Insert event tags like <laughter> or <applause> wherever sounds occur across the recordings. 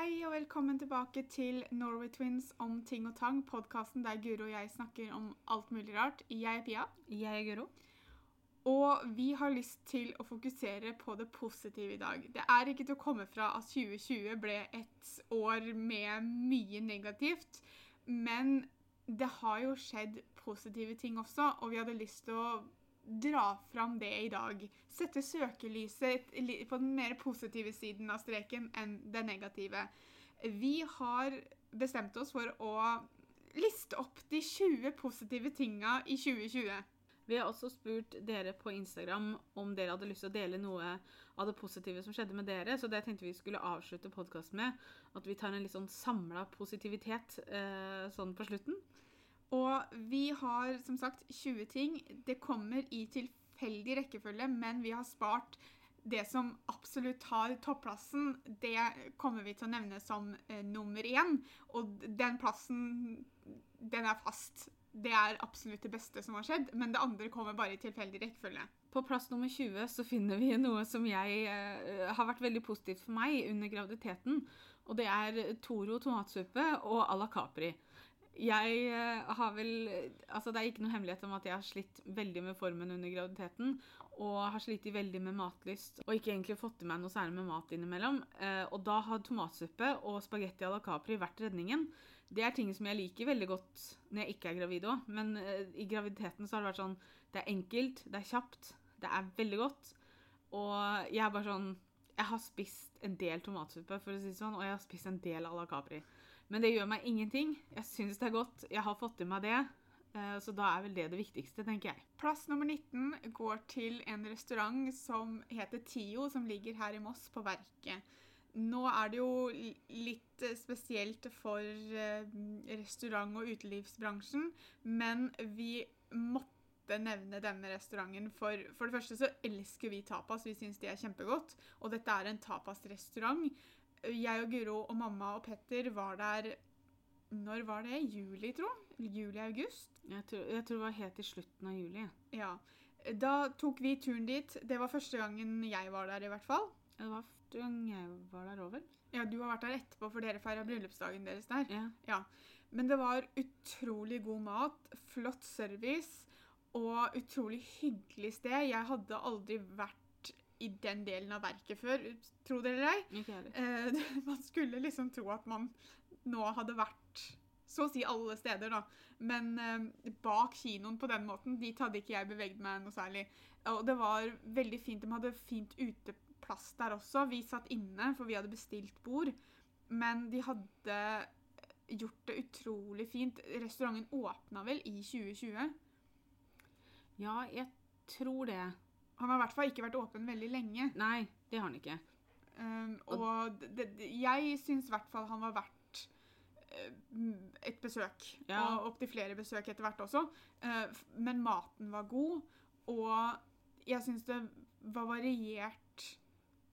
Hei og velkommen tilbake til Norway Twins om ting og tang, podkasten der Guro og jeg snakker om alt mulig rart. Jeg er Pia, Jeg er Guro. og vi har lyst til å fokusere på det positive i dag. Det er ikke til å komme fra at 2020 ble et år med mye negativt, men det har jo skjedd positive ting også, og vi hadde lyst til å dra fram det i dag. Sette søkelyset på den mer positive siden av streken enn den negative. Vi har bestemt oss for å liste opp de 20 positive tinga i 2020. Vi har også spurt dere på Instagram om dere hadde lyst til å dele noe av det positive som skjedde med dere, så det tenkte vi skulle avslutte podkasten med. At vi tar en litt sånn samla positivitet eh, sånn på slutten. Og vi har som sagt 20 ting. Det kommer i tilfeldig rekkefølge, men vi har spart det som absolutt tar topplassen. Det kommer vi til å nevne som eh, nummer én. Og den plassen, den er fast. Det er absolutt det beste som har skjedd, men det andre kommer bare i tilfeldig rekkefølge. På plass nummer 20 så finner vi noe som jeg eh, har vært veldig positivt for meg under graviditeten. Og det er Toro tomatsuppe og à la Capri. Jeg eh, har vel Altså, det er ikke noe hemmelighet om at jeg har slitt veldig med formen under graviditeten. Og har slitt veldig med matlyst. Og ikke egentlig fått i meg noe særlig med mat innimellom. Eh, og da har tomatsuppe og spagetti à la Capri vært redningen. Det er ting som jeg liker veldig godt når jeg ikke er gravid òg. Men eh, i graviditeten så har det vært sånn Det er enkelt, det er kjapt, det er veldig godt. Og jeg er bare sånn Jeg har spist en del tomatsuppe, for å si det sånn, og jeg har spist en del à la Capri. Men det gjør meg ingenting. Jeg syns det er godt. Jeg har fått i meg det. eh, Så da er vel det det viktigste, tenker jeg. Plass nummer 19 går til en restaurant som heter Tio, som ligger her i Moss, på Verket. Nå er det jo litt spesielt for eh, restaurant- og utelivsbransjen, men vi måtte nevne denne restauranten. For, for det første så elsker vi tapas, vi syns de er kjempegodt. Og dette er en tapasrestaurant. Jeg og Guro og mamma og Petter var der Når var det? Juli, tro? Juli-august? Jeg tror, jeg tror det var helt i slutten av juli. Ja. Da tok vi turen dit. Det var første gangen jeg var der, i hvert fall. Det var første gang jeg var der over. Ja, Du har vært der etterpå, for dere feira bryllupsdagen deres der. Ja. Ja. Men det var utrolig god mat, flott service og utrolig hyggelig sted. Jeg hadde aldri vært i den delen av verket før, tro det eller ei. Eh, <laughs> man skulle liksom tro at man nå hadde vært så å si alle steder, da. Men eh, bak kinoen på den måten, dit hadde ikke jeg beveget meg noe særlig. Og det var veldig fint. De hadde fint uteplass der også. Vi satt inne, for vi hadde bestilt bord. Men de hadde gjort det utrolig fint. Restauranten åpna vel i 2020. Ja, jeg tror det. Han har i hvert fall ikke vært åpen veldig lenge. Nei, det har han ikke. Um, og det, det, jeg syns i hvert fall han var verdt uh, et besøk. Ja. Og opptil flere besøk etter hvert også. Uh, men maten var god, og jeg syns det var variert.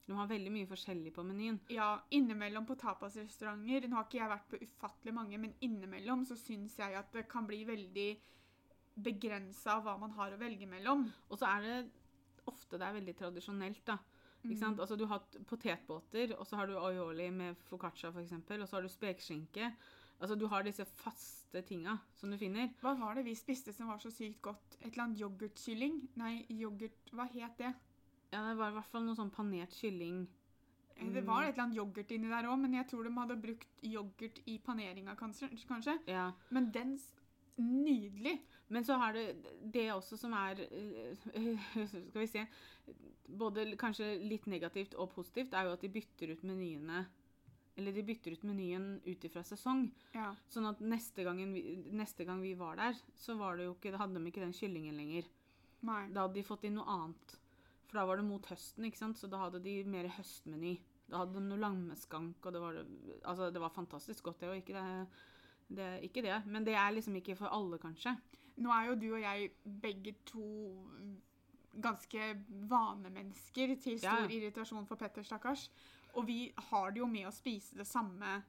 Du har veldig mye forskjellig på menyen. Ja, innimellom på tapasrestauranter Nå har ikke jeg vært på ufattelig mange, men innimellom så syns jeg at det kan bli veldig begrensa hva man har å velge mellom. Og så er det ofte det er veldig tradisjonelt, da. Ikke Mm. Altså, du har hatt potetbåter, og så har du aioli med foccaccia, eksempel, og så har du spekeskinke. Altså, du har disse faste tinga som du finner. Hva var det vi spiste som var så sykt godt? Et eller annet yoghurtkylling? Nei, yoghurt Hva het det? Ja, det var i hvert fall noe sånn panert kylling. Det var et eller annet yoghurt inni der òg, men jeg tror de hadde brukt yoghurt i paneringa, kanskje. kanskje. Ja. Men den Nydelig. Men så har du det også som er eh, <laughs> Skal vi se Både kanskje litt negativt og positivt, er jo at de bytter ut menyene Eller de bytter ut menyen ut ifra sesong. Ja. Sånn at neste, vi, neste gang vi var der, så var det ikke, hadde de ikke den kyllingen lenger. Nei. Da hadde de fått inn noe annet. For da var det mot høsten, ikke sant? så da hadde de mer høstmeny. Da hadde de noe lammeskank, og det var, altså, det var fantastisk godt, det. òg. ikke det, det, ikke det. Men det er liksom ikke for alle, kanskje. Nå er jo du og jeg begge to ganske vanemennesker til stor Ja. irritasjon for Petter, stakkars. Og vi har det jo med å spise det samme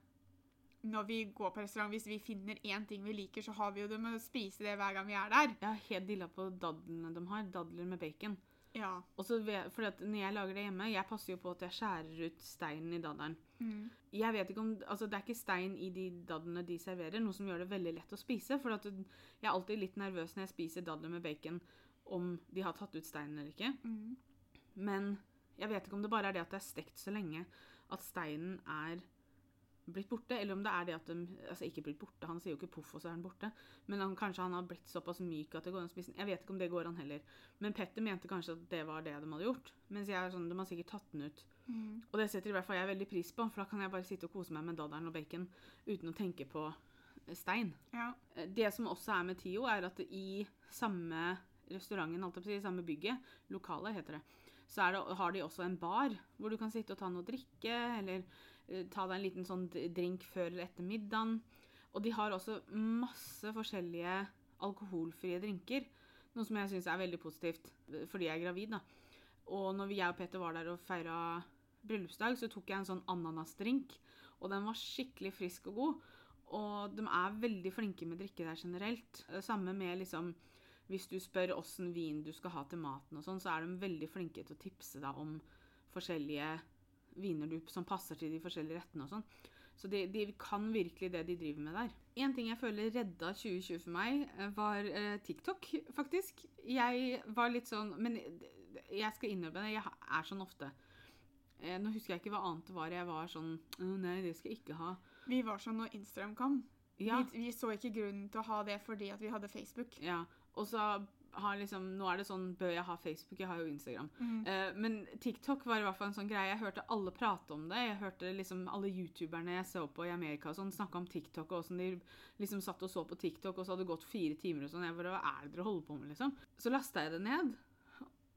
når vi går på restaurant. Hvis vi finner én ting vi liker, så har vi jo det med å spise det hver gang vi er der. Jeg er helt dilla på dadlene de har. Dadler med bacon. Ja. Og så vet, fordi at når jeg lager det hjemme, jeg passer jo på at jeg skjærer ut steinen i dadderen. Mm. Jeg vet ikke om, altså Det er ikke stein i de dadlene de serverer, noe som gjør det veldig lett å spise. For at jeg er alltid litt nervøs når jeg spiser dadler med bacon, om de har tatt ut steinen eller ikke. Mm. Men jeg vet ikke om det bare er det at det er stekt så lenge at steinen er blitt borte, eller om det er det at de Altså ikke blitt borte, han sier jo ikke poff, og så er han borte. Men han, kanskje han har blitt såpass myk at det går an å spise den. Jeg vet ikke om det går an heller. Men Petter mente kanskje at det var det de hadde gjort. Mens jeg er sånn, de har sikkert tatt den ut. Mm. Og det setter i hvert fall jeg veldig pris på, for da kan jeg bare sitte og kose meg med dadderen og bacon uten å tenke på eh, stein. Ja. Eh, Det som også er med Tio, er at i samme restauranten, holdt jeg på å si, i samme bygget, lokalet heter det, så det, har de også en bar hvor du kan sitte og ta noe å drikke, eller uh, ta deg en liten sånn drink før eller etter middagen. Og de har også masse forskjellige alkoholfrie drinker, noe som jeg syns er veldig positivt, eh, fordi jeg er gravid, da. Og når jeg og Peter var der og feira bryllupsdag, så tok jeg en sånn ananasdrink, og den var skikkelig frisk og god. Og de er veldig flinke med drikke der generelt. Eh, Samme med liksom Hvis du spør åssen vin du skal ha til maten og sånn, så er de veldig flinke til å tipse deg om forskjellige viner du, som passer til de forskjellige rettene og sånn. Så de, de kan virkelig det de driver med der. En ting jeg føler redda 2020 for meg, eh, var eh, TikTok, faktisk. Jeg var litt sånn Men jeg skal innrømme det, jeg er sånn ofte. Eh, nå husker jeg ikke hva annet det var jeg var sånn nei, det skal jeg ikke ha. Vi var sånn når Instagram kom. Ja, Vi, vi så ikke grunnen til å ha det fordi at vi hadde Facebook. ja. Og så har liksom Nå er det sånn Bør jeg ha Facebook? Jeg har jo Instagram. Mm. Uh, men TikTok var i hvert fall en sånn greie. Jeg hørte alle prate om det. Jeg hørte liksom alle youtuberne jeg så på i Amerika og sånn, snakke om TikTok, og åssen de liksom satt og så på TikTok, og så hadde det gått fire timer og sånn. Jeg bare, Hva er det dere holder på med, liksom? Så lasta jeg det ned.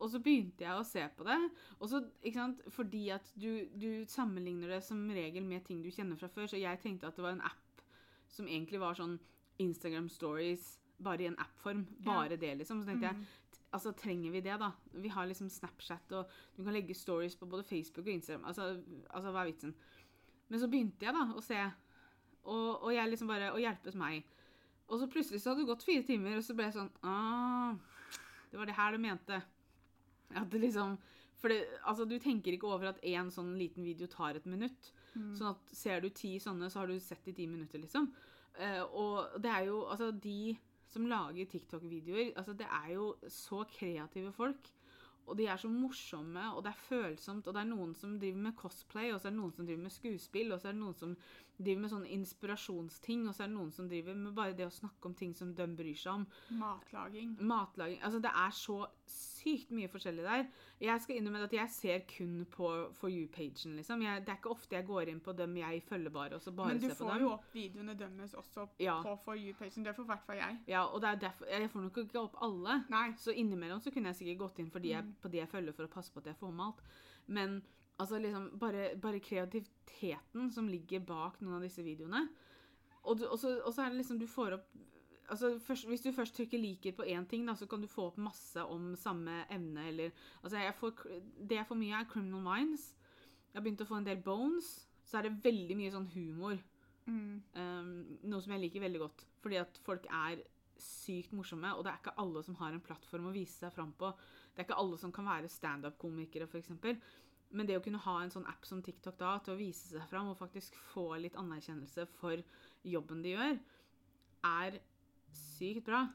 Og så begynte jeg å se på det. Og så, ikke sant, Fordi at du, du sammenligner det som regel med ting du kjenner fra før, så jeg tenkte at det var en app som egentlig var sånn Instagram stories, bare i en app-form. Bare det, liksom. Så tenkte jeg Mm. altså trenger vi det, da? Vi har liksom Snapchat, og du kan legge stories på både Facebook og Instagram. Altså, altså hva er vitsen? Men så begynte jeg da å se, og, og jeg liksom bare Å hjelpes meg. Og så plutselig så hadde det gått fire timer, og så ble jeg sånn ah, Det var det her du mente. At det liksom For det, altså, du tenker ikke over at én sånn liten video tar et minutt. Mm. Sånn at ser du ti sånne, så har du sett i ti minutter, liksom. Uh, og det er jo Altså, de som lager TikTok-videoer, altså det er jo så kreative folk. Og de er så morsomme, og det er følsomt. Og det er noen som driver med cosplay, og så er det noen som driver med skuespill, og så er det noen som driver med sånne inspirasjonsting, og så er det noen som driver med bare det å snakke om ting som de bryr seg om. Matlaging. Matlaging Altså, det er så sykt mye forskjellig der. Jeg skal innrømme at jeg ser kun på For you-pagen, liksom. Jeg, det er ikke ofte jeg går inn på dem jeg følger bare, og så bare ser på dem. Men du får jo opp videoene deres også Ja. på For you-pagen. Det får i hvert fall jeg. Ja, og det er derfor Jeg får nok ikke opp alle. Nei. Så innimellom så kunne jeg sikkert gått inn fordi jeg, Mm. på de jeg følger, for å passe på at jeg får med alt. Men altså liksom bare, bare kreativiteten som ligger bak noen av disse videoene. Og, du, og, så, og så er det liksom du får opp altså først, Hvis du først trykker 'liker' på én ting, da, så kan du få opp masse om samme emne. Eller, altså jeg får, det jeg får mye, er Criminal Minds. Jeg har begynt å få en del Bones. Så er det veldig mye sånn humor. Mm. Um, noe som jeg liker veldig godt. Fordi at folk er sykt morsomme, og det er ikke alle som har en plattform å vise seg fram på. Det er ikke alle som kan være standup-komikere, f.eks. Men det å kunne ha en sånn app som TikTok da, til å vise seg fram og faktisk få litt anerkjennelse for jobben de gjør, er sykt bra.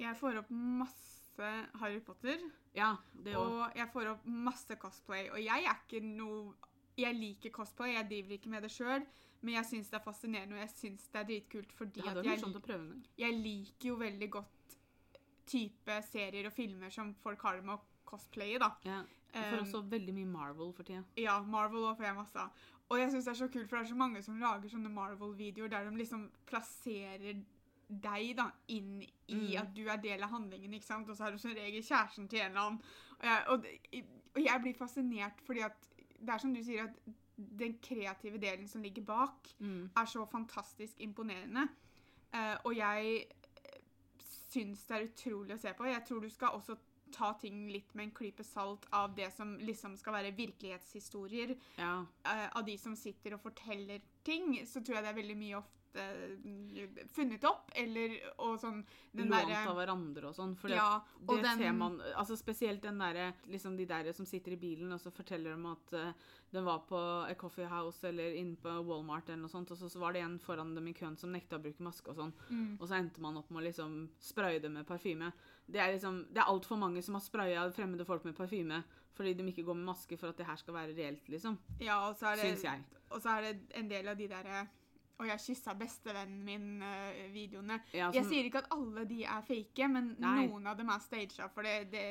Jeg får opp masse Harry Potter, Ja, det også. og jeg får opp masse cosplay. Og jeg er ikke noe Jeg liker cosplay, jeg driver ikke med det sjøl, men jeg syns det er fascinerende, og jeg syns det er dritkult fordi Det at jeg, morsomt å prøve en jeg liker jo veldig godt type serier og filmer som folk har det med å cosplaye, da. Ja. Jeg får også veldig mye Marvel for tida. Ja, Marvel også får jeg masse av. Og jeg syns det er så kult, for det er så mange som lager sånne Marvel-videoer der de liksom plasserer deg da, inn i Mm. at du er del av handlingen, ikke sant? Og så har du som regel kjæresten til en eller annen. Og jeg, og, det- og jeg blir fascinert fordi at det er som du sier, at den kreative delen som ligger bak, Mm. er så fantastisk imponerende. Uh, og jeg eh, syns det er utrolig å se på. Jeg tror du skal også ta ting litt med en klype salt av det som liksom skal være virkelighetshistorier. Ja. uh, av de som sitter og forteller ting, så tror jeg det er veldig mye ofte mm, funnet opp, eller og sånn den Lånt der, av hverandre og sånn. For Ja, det, den- ser man altså Spesielt den derre liksom de der som sitter i bilen og så forteller dem at uh, den var på A Coffee House eller inne på Walmart eller noe sånt, og så, så var det en foran dem i køen som nekta å bruke maske og sånn. Mm. Og så endte man opp med å liksom spraye det med parfyme. Det er liksom, det er altfor mange som har spraya fremmede folk med parfyme fordi de ikke går med maske for at det her skal være reelt, liksom. Ja, og så er det, Syns jeg. Og så er det en del av de derre Og jeg kyssa bestevennen min-videoene. Ja, Jeg sier ikke at alle de er fake, men Nei. noen av dem er staged. For det, det,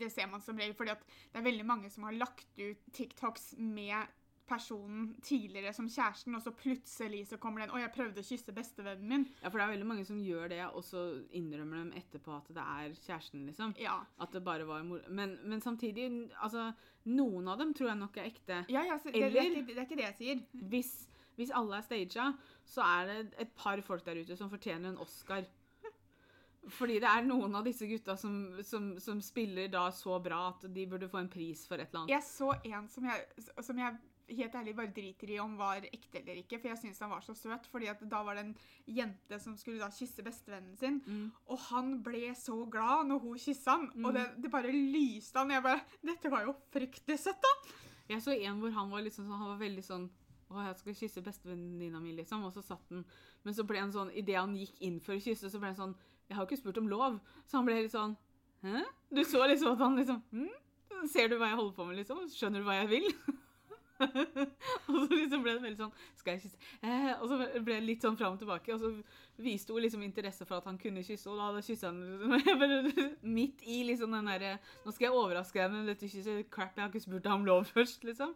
det ser man som regel. fordi det er veldig mange som har lagt ut TikToks med personen tidligere som kjæresten, og så plutselig så kommer den 'Å, jeg prøvde å kysse bestevennen min'. Ja, for det er veldig mange som gjør det, og så innrømmer dem etterpå at det er kjæresten, liksom. Ja. At det bare var mor... Men, men samtidig, altså Noen av dem tror jeg nok er ekte. Ja, ja, det, det, er ikke, det er ikke det jeg sier. Hvis, hvis alle er staged, så er det et par folk der ute som fortjener en Oscar. Fordi det er noen av disse gutta som, som, som spiller da så bra at de burde få en pris for et eller annet. Jeg så en som jeg, som jeg helt ærlig bare driter i om var ekte eller ikke, for jeg syns han var så søt. fordi at da var det en jente som skulle da kysse bestevennen sin, Mm. og han ble så glad når hun kyssa han. Og Mm. det, det bare lyste han. Jeg bare Dette var jo fryktelig søtt, da! Jeg så en hvor han var liksom sånn, han var veldig sånn å, jeg skal kysse bestevenninna mi, liksom. Og så satt han Men så ble han sånn Idet han gikk inn for å kysse, så ble han sånn Jeg har jo ikke spurt om lov. Så han ble helt sånn Hæ? Du så liksom at han liksom hm? Ser du hva jeg holder på med, liksom? Skjønner du hva jeg vil? <laughs> og så liksom ble det veldig sånn Skal jeg kysse? Eh, og så ble det litt sånn fram og tilbake, og så viste hun liksom interesse for at han kunne kysse, og da kyssa han liksom, <laughs> midt i liksom den derre Nå skal jeg overraske deg med dette kysset. Crap, jeg har ikke spurt deg om lov først, liksom.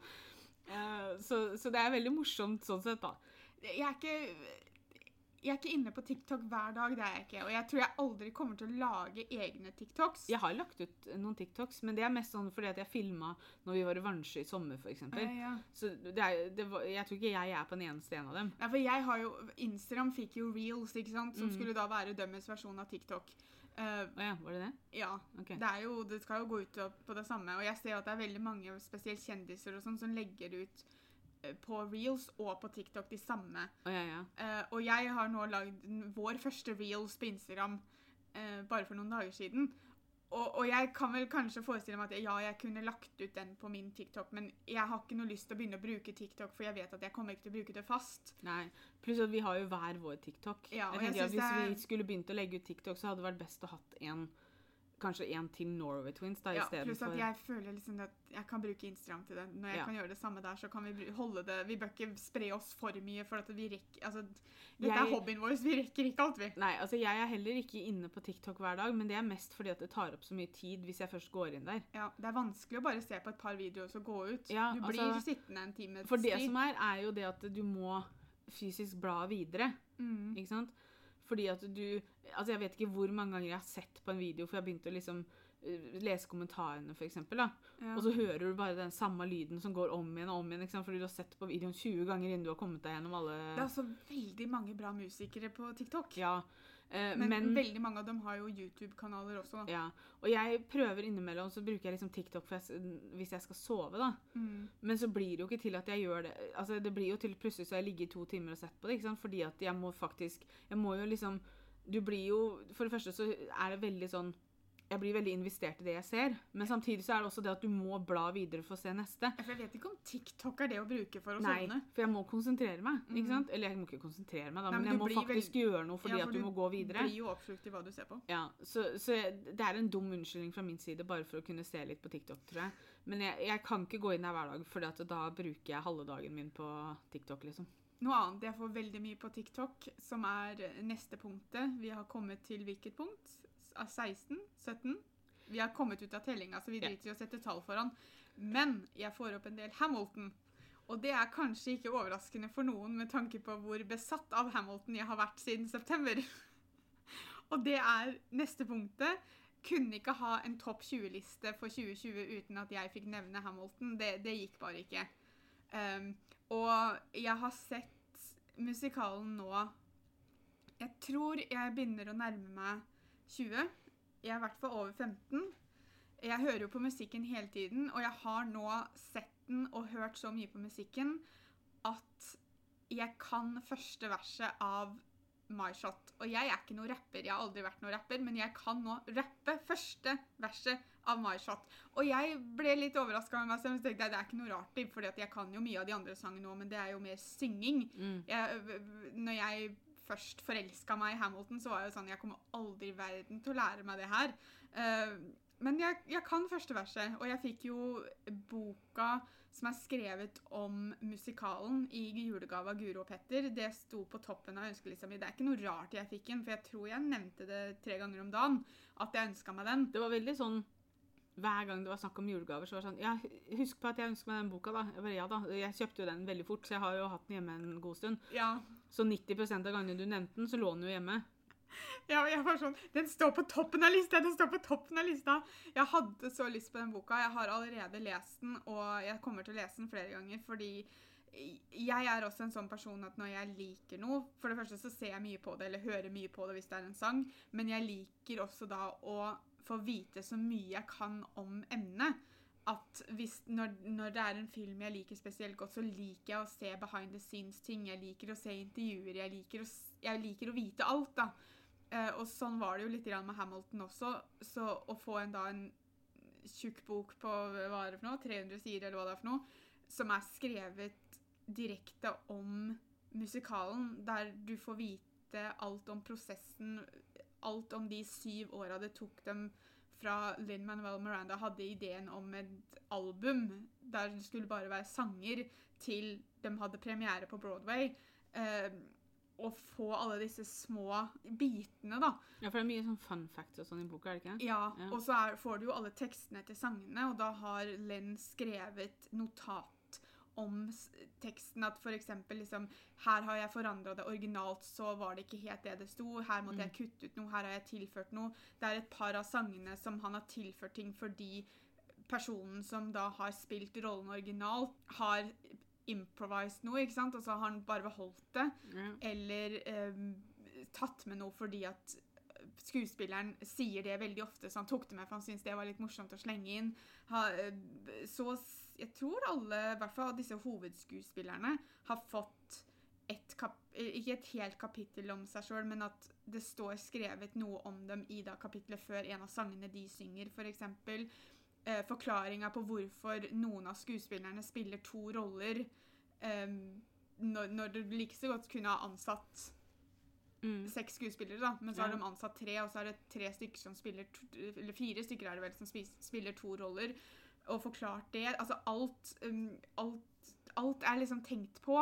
Eh, så, så det er veldig morsomt sånn sett, da. Jeg er ikke jeg er ikke inne på TikTok hver dag, det er jeg ikke. Og jeg tror jeg aldri kommer til å lage egne TikToks. Jeg har lagt ut noen TikToks, men det er mest sånn fordi at jeg filma når vi var i Vansjø i sommer, f.eks. Eh, ja. Så det er, det var, jeg tror ikke jeg er på den eneste en av dem. Nei, for jeg har jo Instagram fikk jo reels, ikke sant? som Mm. skulle da være dømmes versjon av TikTok. Eh, oh ja, var det det? ja. Okay. Det, jo, det skal jo gå ut på det samme. Og jeg ser at det er veldig mange, spesielt kjendiser og sånn, som legger ut eh, på reels og på TikTok de samme. Oh, ja, ja. Uh, og jeg har nå lagd vår første reels på Instagram uh, bare for noen dager siden. Og, og jeg kan vel kanskje forestille meg at ja, jeg kunne lagt ut den på min TikTok, men jeg har ikke noe lyst til å begynne å bruke TikTok, for jeg vet at jeg kommer ikke til å bruke det fast. Nei. Pluss at vi har jo hver vår TikTok. Ja, og jeg jeg synes Hvis vi skulle begynt å legge ut TikTok, så hadde det vært best å hatt en Kanskje en til Norway Twins da, Ja, istedenfor pluss at jeg føler liksom at jeg kan bruke Instagram til det. Når jeg Ja. kan gjøre det samme der, så kan vi holde det Vi bør ikke spre oss for mye, for at vi rekker Altså, dette Jeg- er hobbyen vår, vi rekker ikke alt, vi. Nei, altså jeg er heller ikke inne på TikTok hver dag, men det er mest fordi at det tar opp så mye tid hvis jeg først går inn der. Ja, Det er vanskelig å bare se på et par videoer og så gå ut. Ja, du blir altså, sittende en time. For det som er, er jo det at du må fysisk bla videre. mm. Ikke sant? Fordi at du Altså, jeg vet ikke hvor mange ganger jeg har sett på en video, for jeg begynte å liksom eh, lese kommentarene, for eksempel, da. ja. Og så hører du bare den samme lyden som går om igjen og om igjen, ikke sant? fordi du har sett på videoen 20 ganger innen du har kommet deg gjennom alle Det er altså veldig mange bra musikere på TikTok. Ja. Eh, Men, men veldig mange av dem har jo YouTube-kanaler også. da. ja. Og jeg prøver innimellom, så bruker jeg liksom TikTok jeg, hvis jeg skal sove, da. Mm. Men så blir det jo ikke til at jeg gjør det Altså det blir jo til plutselig så jeg ligger i to timer og sett på det, ikke sant? Fordi at jeg må faktisk Jeg må jo liksom Du blir jo For det første så er det veldig sånn Jeg blir veldig investert i det jeg ser, men samtidig så er det også det at du må bla videre for å se neste. For jeg vet ikke om TikTok er det å bruke for å Nei, sovne. for jeg må konsentrere meg. Mhm. ikke sant? Eller jeg må ikke konsentrere meg, da, Nei, men, men jeg må faktisk gjøre noe fordi Ja, for at du du må gå videre. Blir jo oppslukt i hva du ser på. Ja, så, så jeg, Det er en dum unnskyldning fra min side bare for å kunne se litt på TikTok, tror jeg. Men jeg, jeg kan ikke gå inn der hver dag, for da bruker jeg halve dagen min på TikTok. liksom. Noe annet jeg får veldig mye på TikTok, som er neste punktet. Vi har kommet til hvilket punkt? S- 16? 17? Vi har kommet ut av tellinga, så vi driter i å sette tall foran. Men jeg får opp en del Hamilton. Og det er kanskje ikke overraskende for noen med tanke på hvor besatt av Hamilton jeg har vært siden september. <laughs> Og det er neste punktet. Kunne ikke ha en topp 20-liste for 2020 uten at jeg fikk nevne Hamilton. Det, det gikk bare ikke. Um, og jeg har sett musikalen nå Jeg tror jeg begynner å nærme meg 20. Jeg er i hvert fall over 15. Jeg hører jo på musikken hele tiden, og jeg har nå sett den og hørt så mye på musikken at jeg kan første verset av My Shot. Og jeg er ikke noen rapper, jeg har aldri vært noen rapper, men jeg kan nå rappe første verset av My Shot. Og jeg ble litt overraska med meg selv. Det er ikke noe rart, for jeg kan jo mye av de andre sangene òg, men det er jo mer synging. Mm. Jeg, når jeg først forelska meg i Hamilton, så var jeg jo sånn Jeg kommer aldri i verden til å lære meg det her. Eh, men jeg, jeg kan første verset, og jeg fikk jo boka som er skrevet om musikalen i julegave av Guro og Petter. Det sto på toppen av ønskelista mi. Det er ikke noe rart jeg fikk den, for jeg tror jeg nevnte det tre ganger om dagen. At jeg ønska meg den. Det var veldig sånn hver gang det var snakk om julegaver, så var det sånn Ja, husk på at jeg ønsker meg den boka, da. Jeg bare, ja da. Jeg kjøpte jo den veldig fort, så jeg har jo hatt den hjemme en god stund. Ja, Så 90% av gangene du nevnte den, så lå den jo hjemme. Ja, jeg var sånn, Den står på toppen av lista! Den står på toppen av lista! Jeg hadde så lyst på den boka. Jeg har allerede lest den, og jeg kommer til å lese den flere ganger fordi jeg er også en sånn person at når jeg liker noe For det første så ser jeg mye på det, eller hører mye på det hvis det er en sang, men jeg liker også da å få vite så mye jeg kan om emnet. At hvis, når, når det er en film jeg liker spesielt godt, så liker jeg å se behind the scenes-ting. Jeg liker å se intervjuer. Jeg liker å, jeg liker å vite alt, da. Uh, og sånn var det jo litt med Hamilton også. Så å få en da en tjukk bok på hva er det for noe, 300 sider eller hva det er for noe, som er skrevet direkte om musikalen, der du får vite alt om prosessen, alt om de syv åra det tok dem fra Lin Manuel Miranda hadde ideen om et album der det skulle bare være sanger, til de hadde premiere på Broadway. Eh, å få alle disse små bitene, da. Ja, for det er mye sånn fun facts og sånn i boka, er det ikke? Ja, Ja. og så er, får du jo alle tekstene til sangene, og da har Len skrevet notat om teksten at eksempel liksom Her har jeg forandra det originalt, så var det ikke helt det det sto. Her måtte jeg kutte ut noe, her har jeg tilført noe. Det er et par av sangene som han har tilført ting fordi personen som da har spilt rollen originalt, har improvised noe, ikke sant? Og så har han bare beholdt det Mm. eller eh, tatt med noe fordi at skuespilleren sier det veldig ofte, så han tok det med for han syntes det var litt morsomt å slenge inn. Så jeg tror alle, i hvert fall disse hovedskuespillerne, har fått et kap ikke et helt kapittel om seg sjøl, men at det står skrevet noe om dem i da kapittelet før en av sangene de synger, f.eks. Eh, Forklaringa på hvorfor noen av skuespillerne spiller to roller. Eh, når, når du like så godt kunne ha ansatt Mm. seks skuespillere, da, men så har Ja. de ansatt tre, og så er det tre stykker som spiller to, Eller fire stykker er det vel som spiller to roller, og forklart det. Altså alt um, Alt, alt er liksom tenkt på.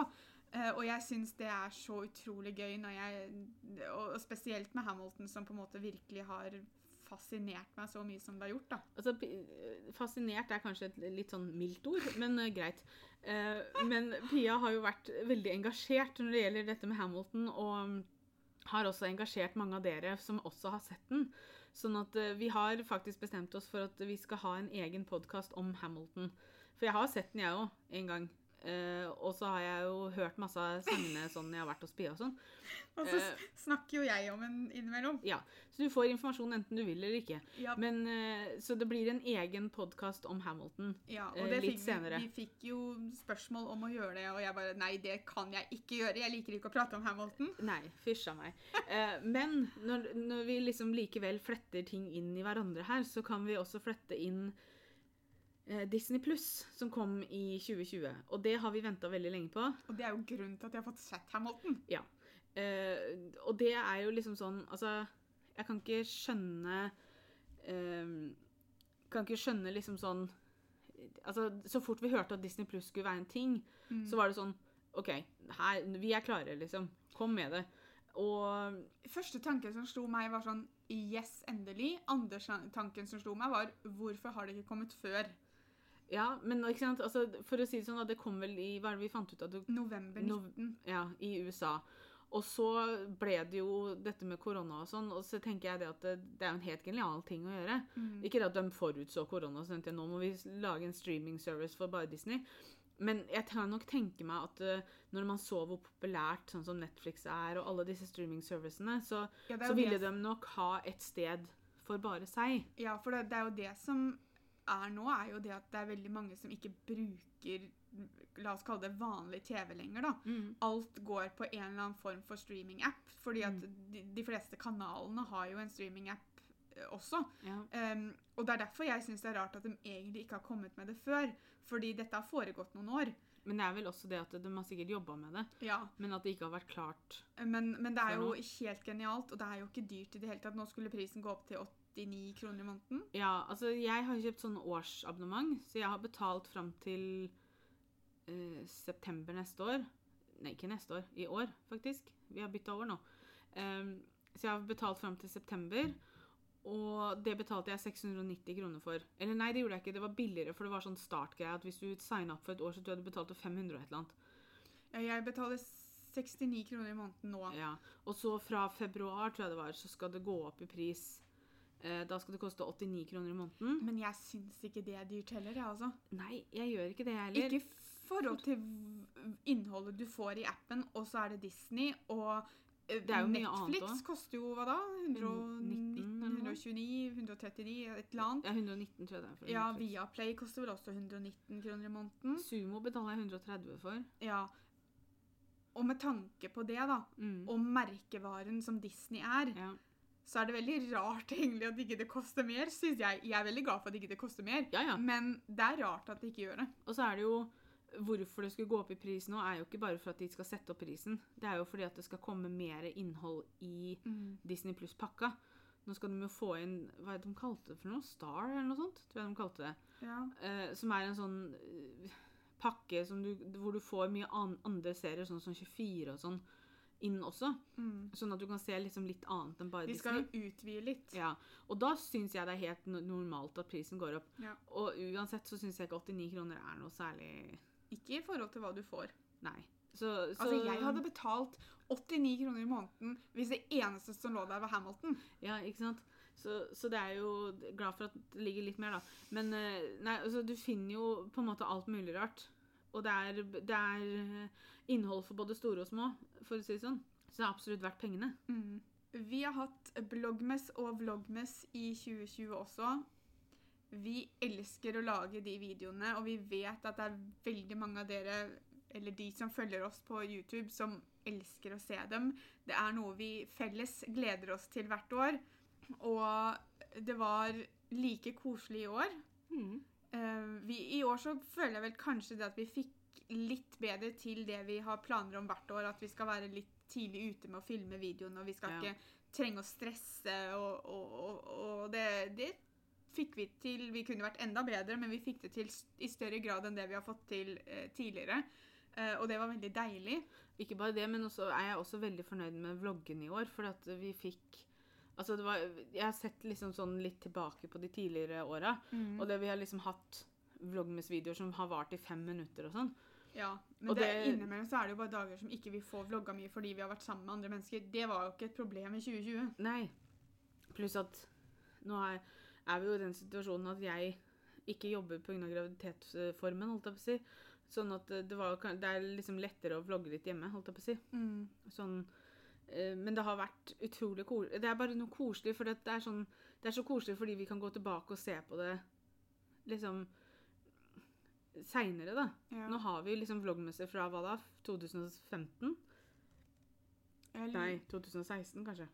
Uh, og jeg syns det er så utrolig gøy når jeg Og, og spesielt med Hamilton, som på en måte virkelig har fascinert meg så mye som det har gjort, da. Altså, fascinert er kanskje et litt sånn mildt ord, men uh, greit. Uh, men Pia har jo vært veldig engasjert når det gjelder dette med Hamilton, og har også engasjert mange av dere som også har sett den. Sånn at eh, vi har faktisk bestemt oss for at vi skal ha en egen podkast om Hamilton. For jeg har sett den, jeg òg, en gang. Eh, og så har jeg jo hørt masse av sangene sånn jeg har vært hos Pia og sånn. <laughs> Og så uh, snakker jo jeg om en innimellom. Ja, Så du får informasjon enten du vil eller ikke. Ja, Men, uh, så det blir en egen podkast om Hamilton. Ja, og det litt fikk, senere. Vi, vi fikk jo spørsmål om å gjøre det, og jeg bare Nei, det kan jeg ikke gjøre. Jeg liker ikke å prate om Hamilton. Nei, fysj a meg. Men når, når vi liksom likevel fletter ting inn i hverandre her, så kan vi også flette inn Disney Pluss, som kom i 2020. Og det har vi venta veldig lenge på. Og det er jo grunnen til at jeg har fått sett Hamilton. Eh, og det er jo liksom sånn Altså, jeg kan ikke skjønne eh, Kan ikke skjønne liksom sånn Altså, så fort vi hørte at Disney Pluss skulle være en ting, Mm. så var det sånn OK, her, vi er klare, liksom. Kom med det. Og Første tanken som slo meg, var sånn Yes, endelig. Andre tanken som slo meg, var Hvorfor har det ikke kommet før? Ja, men ikke sant? Altså, for å si det sånn, det kom vel i Hva er det vi fant ut av? November Nov- 19. ja, I USA. Og så ble det jo dette med korona og sånn, og så tenker jeg det at det, det er jo en helt genial ting å gjøre. Mm. Ikke at de forutså korona og så tenkte jeg, nå må vi lage en streaming service for bare Disney. Men jeg kan nok tenke meg at uh, når man så hvor populært sånn som Netflix er, og alle disse streaming-servicene, så, Ja, så ville det- de nok ha et sted for bare seg. Ja, for det, det er jo det som er nå, er jo det at det er veldig mange som ikke bruker La oss kalle det vanlig TV lenger, da. Mm. Alt går på en eller annen form for streaming-app. Fordi at Mm. de, de fleste kanalene har jo en streaming-app eh, også. Ja. Um, og det er derfor jeg syns det er rart at de egentlig ikke har kommet med det før. Fordi dette har foregått noen år. Men det er vel også det at de har sikkert jobba med det, Ja, men at det ikke har vært klart. Men, men det er jo helt genialt, og det er jo ikke dyrt i det hele tatt. Nå skulle prisen gå opp til 89 kroner i måneden. Ja, altså jeg har kjøpt sånn årsabonnement, så jeg har betalt fram til uh, september neste år. Nei, ikke neste år. I år, faktisk. Vi har bytta år nå. Um, så jeg har betalt fram til september. Og det betalte jeg 690 kroner for. Eller nei, det gjorde jeg ikke. Det var billigere, for det var sånn startgreie at hvis du signa opp for et år, så du hadde du betalt 500 og et eller annet. Ja, Jeg betaler 69 kroner i måneden nå. Ja. Og så fra februar, tror jeg det var, så skal det gå opp i pris. Eh, da skal det koste 89 kroner i måneden. Men jeg syns ikke det er dyrt heller, jeg, altså. Nei, jeg gjør ikke det, heller. Ikke i forhold til innholdet du får i appen, og så er det Disney, og eh, er Netflix koster jo hva da? 119, 119 eller noe? 129, 139, et eller annet. Ja, 119 tror jeg det er. for Ja, Viaplay koster vel også 119 kroner i måneden. Sumo betaler jeg 130 for. Ja. Og med tanke på det, da, Mm. og merkevaren som Disney er, Ja. Så er det veldig rart egentlig at ikke det koster mer, syns jeg. Jeg er veldig glad for at ikke det koster mer, ja, ja. men det er rart at de ikke gjør det. Og så er det jo Hvorfor det skulle gå opp i pris nå, er jo ikke bare for at de skal sette opp prisen. Det er jo fordi at det skal komme mer innhold i Disney pluss-pakka. Nå skal de jo få inn Hva er det de kalte det for noe? Star, eller noe sånt? Tror jeg de kalte det. Ja. Eh, som er en sånn eh, pakke som du, hvor du får mye an andre serier, sånn som 24 og sånn, inn også. Mm. Sånn at du kan se liksom litt annet enn bare Disney. De skal utvide litt. Ja, og da syns jeg det er helt normalt at prisen går opp. Ja. Og uansett så syns jeg ikke 89 kroner er noe særlig Ikke i forhold til hva du får. Nei. Så, så Altså, jeg hadde betalt 89 kroner i måneden hvis det eneste som lå der, var Hamilton. Ja, ikke sant? Så, så det er jo glad for at det ligger litt mer, da. Men eh, nei, altså, du finner jo på en måte alt mulig rart. Og det er, det er innhold for både store og små, for å si det sånn. Så det er absolutt verdt pengene. Mm. Vi har hatt bloggmess og vloggmess i 2020 også. Vi elsker å lage de videoene, og vi vet at det er veldig mange av dere, eller de som følger oss på YouTube, som elsker å se dem. Det er noe vi felles gleder oss til hvert år. Og det var like koselig i år. Eh, vi, I år så føler jeg vel kanskje det at vi fikk litt bedre til det vi har planer om hvert år. At vi skal være litt tidlig ute med å filme videoen, og vi skal Ja. ikke trenge å stresse. Og, og, og, og det, det fikk vi til. Vi kunne vært enda bedre, men vi fikk det til i større grad enn det vi har fått til eh, tidligere. Eh, og det var veldig deilig. Ikke bare det, men også er jeg også veldig fornøyd med vloggen i år. For at vi fikk Altså, det var Jeg har sett liksom sånn litt tilbake på de tidligere åra. Mm. Og det vi har liksom hatt vloggmess-videoer som har vart i fem minutter og sånn. Ja, men Og det, det- innimellom så er det jo bare dager som ikke vi får vlogga mye fordi vi har vært sammen med andre mennesker. Det var jo ikke et problem i 2020. Nei. Pluss at nå er, er vi jo i den situasjonen at jeg ikke jobber pga. graviditetsformen, holdt jeg på å si. Sånn at det, var, det er liksom lettere å vlogge litt hjemme, holdt jeg på å si. Sånn, eh, men det har vært utrolig koselig. Det er bare noe koselig, for det er, sånn, det er så koselig fordi vi kan gå tilbake og se på det liksom seinere, da. Ja. Nå har vi liksom vloggmesser fra hva da? 2015? Eller... Nei, 2016 kanskje.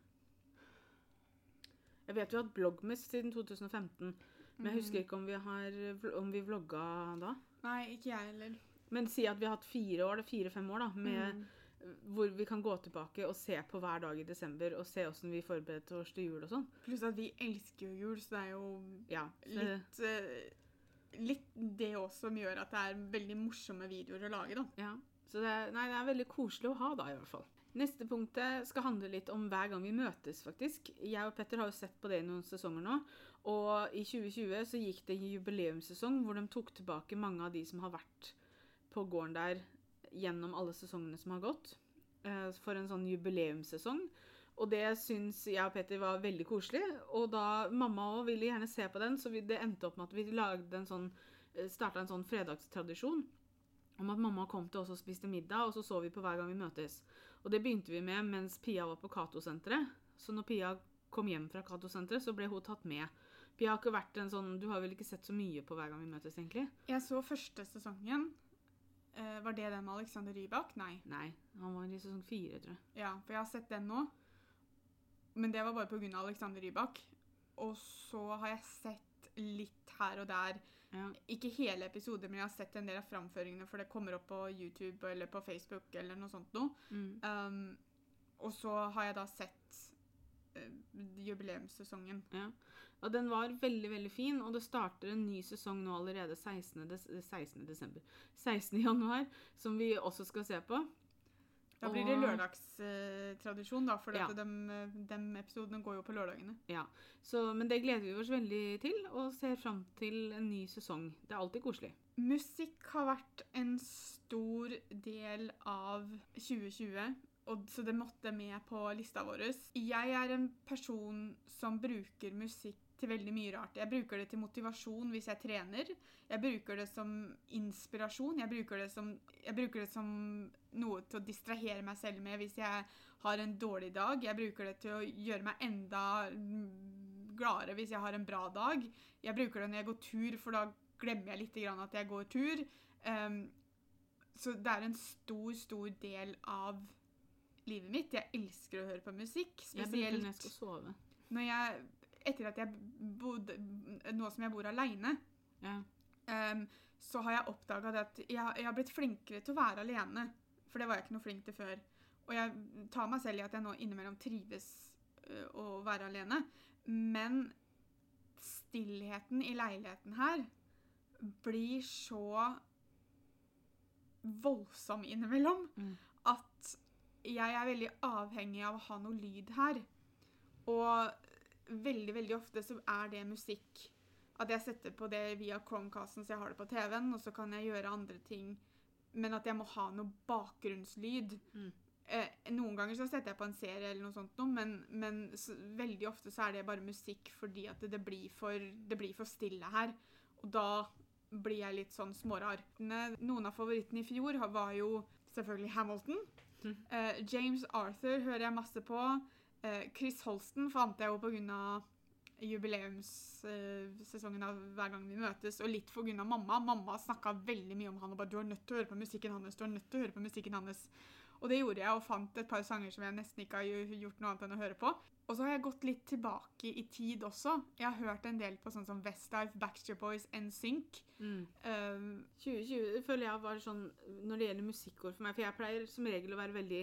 Jeg vet vi har hatt bloggmess siden 2015, men jeg husker ikke om vi har om vi vlogga da. Nei, ikke jeg heller. Men si at vi har hatt fire år, fire-fem år da, med Mm. hvor vi kan gå tilbake og se på hver dag i desember og se åssen vi forberedte oss til jul og sånn. Pluss at vi elsker jo jul, så det er jo Ja, så- litt eh, Litt det også som gjør at det er veldig morsomme videoer å lage, da. ja. Så det nei, det er veldig koselig å ha da, i hvert fall. Neste punktet skal handle litt om hver gang vi møtes, faktisk. Jeg og Petter har jo sett på det i noen sesonger nå. Og i 2020 så gikk det en jubileumssesong hvor de tok tilbake mange av de som har vært på gården der gjennom alle sesongene som har gått. eh, For en sånn jubileumssesong. Og det syns jeg og Petter var veldig koselig. Og da mamma òg ville gjerne se på den, så vi, det endte opp med at vi lagde en sånn starta en sånn fredagstradisjon om at mamma kom til oss og spiste middag, og så så vi på hver gang vi møtes. Og det begynte vi med mens Pia var på Cato-senteret. Så når Pia kom hjem fra Cato-senteret, så ble hun tatt med. Pia har ikke vært en sånn Du har vel ikke sett så mye på hver gang vi møtes, egentlig? Jeg så første sesongen, Uh, var det den med Alexander Rybak? Nei. Nei, han var i sesong fire, tror jeg. Ja, for jeg har sett den nå. Men det var bare pga. Alexander Rybak. Og så har jeg sett litt her og der. Ja. Ikke hele episoder, men jeg har sett en del av framføringene, for det kommer opp på YouTube eller på Facebook eller noe sånt noe. Mm. Um, og så har jeg da sett jubileumssesongen. jubileumssesongen. Og den var veldig, veldig fin, og det starter en ny sesong nå allerede 16. Des 16. desember. 16. januar, som vi også skal se på. Da blir det lørdagstradisjon, da, for Ja. de, dem episodene går jo på lørdagene. Så, men det gleder vi oss veldig til, og ser fram til en ny sesong. Det er alltid koselig. Musikk har vært en stor del av 2020, og så det måtte med på lista vår. Jeg er en person som bruker musikk til veldig mye rart. Jeg bruker det til motivasjon hvis jeg trener. Jeg bruker det som inspirasjon. Jeg bruker det som, jeg bruker det som noe til å distrahere meg selv med hvis jeg har en dårlig dag. Jeg bruker det til å gjøre meg enda gladere hvis jeg har en bra dag. Jeg bruker det når jeg går tur, for da glemmer jeg litt at jeg går tur. Um, så det er en stor, stor del av livet mitt. Jeg elsker å høre på musikk. Når jeg skal sove. når jeg Etter at jeg bodde Nå som jeg bor aleine, Ja. um, så har jeg oppdaga at jeg, jeg har blitt flinkere til å være alene. For det var jeg ikke noe flink til før. Og jeg tar meg selv i at jeg nå innimellom trives uh, å være alene. Men stillheten i leiligheten her blir så voldsom innimellom Mm. at jeg er veldig avhengig av å ha noe lyd her. Og veldig, veldig ofte så er det musikk. At jeg setter på det via Chromecasten, så jeg har det på TV-en, og så kan jeg gjøre andre ting. Men at jeg må ha noe bakgrunnslyd. Mm. Eh, noen ganger så setter jeg på en serie eller noe sånt, noe, men, men så, veldig ofte så er det bare musikk fordi at det, det, blir for, det blir for stille her. Og da blir jeg litt sånn smårar. Noen av favorittene i fjor var jo selvfølgelig Hamilton. Mm. Eh, James Arthur hører jeg masse på. Eh, Chris Holsten fant jeg jo pga. jubileumssesongen av Hver gang vi møtes, og litt pga. mamma. Mamma snakka veldig mye om han og bare 'Du er nødt til å høre på musikken hans', du er nødt til å høre på musikken hans. Og det gjorde jeg, og fant et par sanger som jeg nesten ikke har gjort noe annet enn å høre på. Og så har jeg gått litt tilbake i tid også. Jeg har hørt en del på sånn som Westlife, Backstreet Boys, NSYNC. Mm. Um, 2020 føler jeg var sånn når det gjelder musikkår for meg, for jeg pleier som regel å være veldig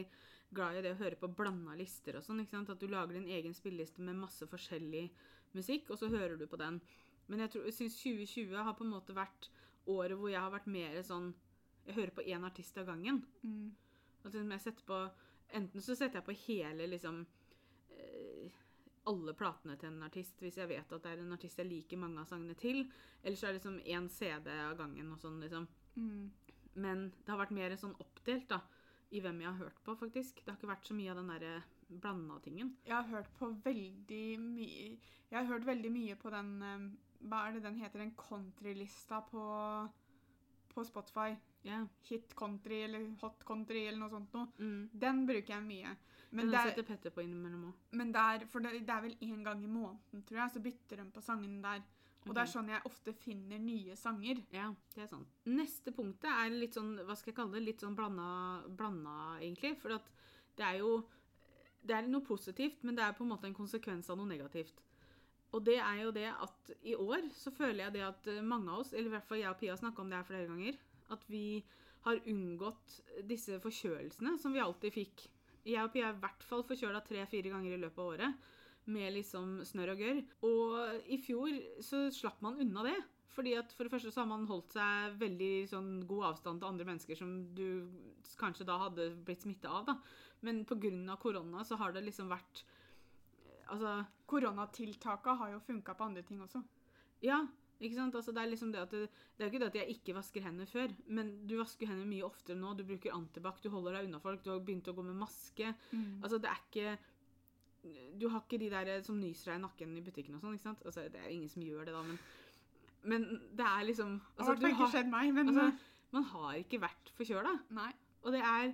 glad i det å høre på blanda lister og sånn. ikke sant? At du lager din egen spilleliste med masse forskjellig musikk, og så hører du på den. Men jeg, tror- jeg syns 2020 har på en måte vært året hvor jeg har vært mer sånn Jeg hører på én artist av gangen. mm, liksom jeg setter på Enten så setter jeg på hele liksom eh, alle platene til en artist hvis jeg vet at det er en artist jeg liker mange av sangene til. Eller så er det liksom én CD av gangen og sånn, liksom. mm. Men det har vært mer sånn oppdelt da, i hvem jeg har hørt på, faktisk. Det har ikke vært så mye av den derre blanda tingen. Jeg har hørt på veldig mye Jeg har hørt veldig mye på den um, Hva er det den heter? Den countrylista på, på Spotify. Ja. Hit country eller hot country eller noe sånt noe. Mm. Den bruker jeg mye. Men den der, setter Petter på innimellom òg. men for det, det er vel én gang i måneden, tror jeg, så bytter de på sangene der. Og det er sånn jeg ofte finner nye sanger. Ja, det er sånn. Neste punktet er litt sånn, hva skal jeg kalle det, litt sånn blanda, blanda egentlig. For at det er jo Det er noe positivt, men det er på en måte en konsekvens av noe negativt. Og det er jo det at i år så føler jeg det at mange av oss, eller i hvert fall jeg og Pia har snakka om det her flere ganger, at vi har unngått disse forkjølelsene som vi alltid fikk. Jeg og Pia er i hvert fall forkjøla tre-fire ganger i løpet av året. Med liksom snørr og gørr. Og i fjor så slapp man unna det. Fordi at For det første så har man holdt seg veldig sånn god avstand til andre mennesker som du kanskje da hadde blitt smitta av. da. Men pga. korona så har det liksom vært eh, Altså, Koronatiltaka har jo funka på andre ting også. ja. Ikke sant? Altså, det er liksom det at det, det er ikke det at jeg ikke vasker hendene før, men du vasker hendene mye oftere nå. Du bruker antibac, du holder deg unna folk, du har begynt å gå med maske. Altså, det er ikke Du har ikke de der som nyser deg i nakken i butikken og sånn, ikke sant? Altså, det er ingen som gjør det, da, men Men det er liksom Det har ikke skjedd meg, men altså, Man har ikke vært forkjøla, og det er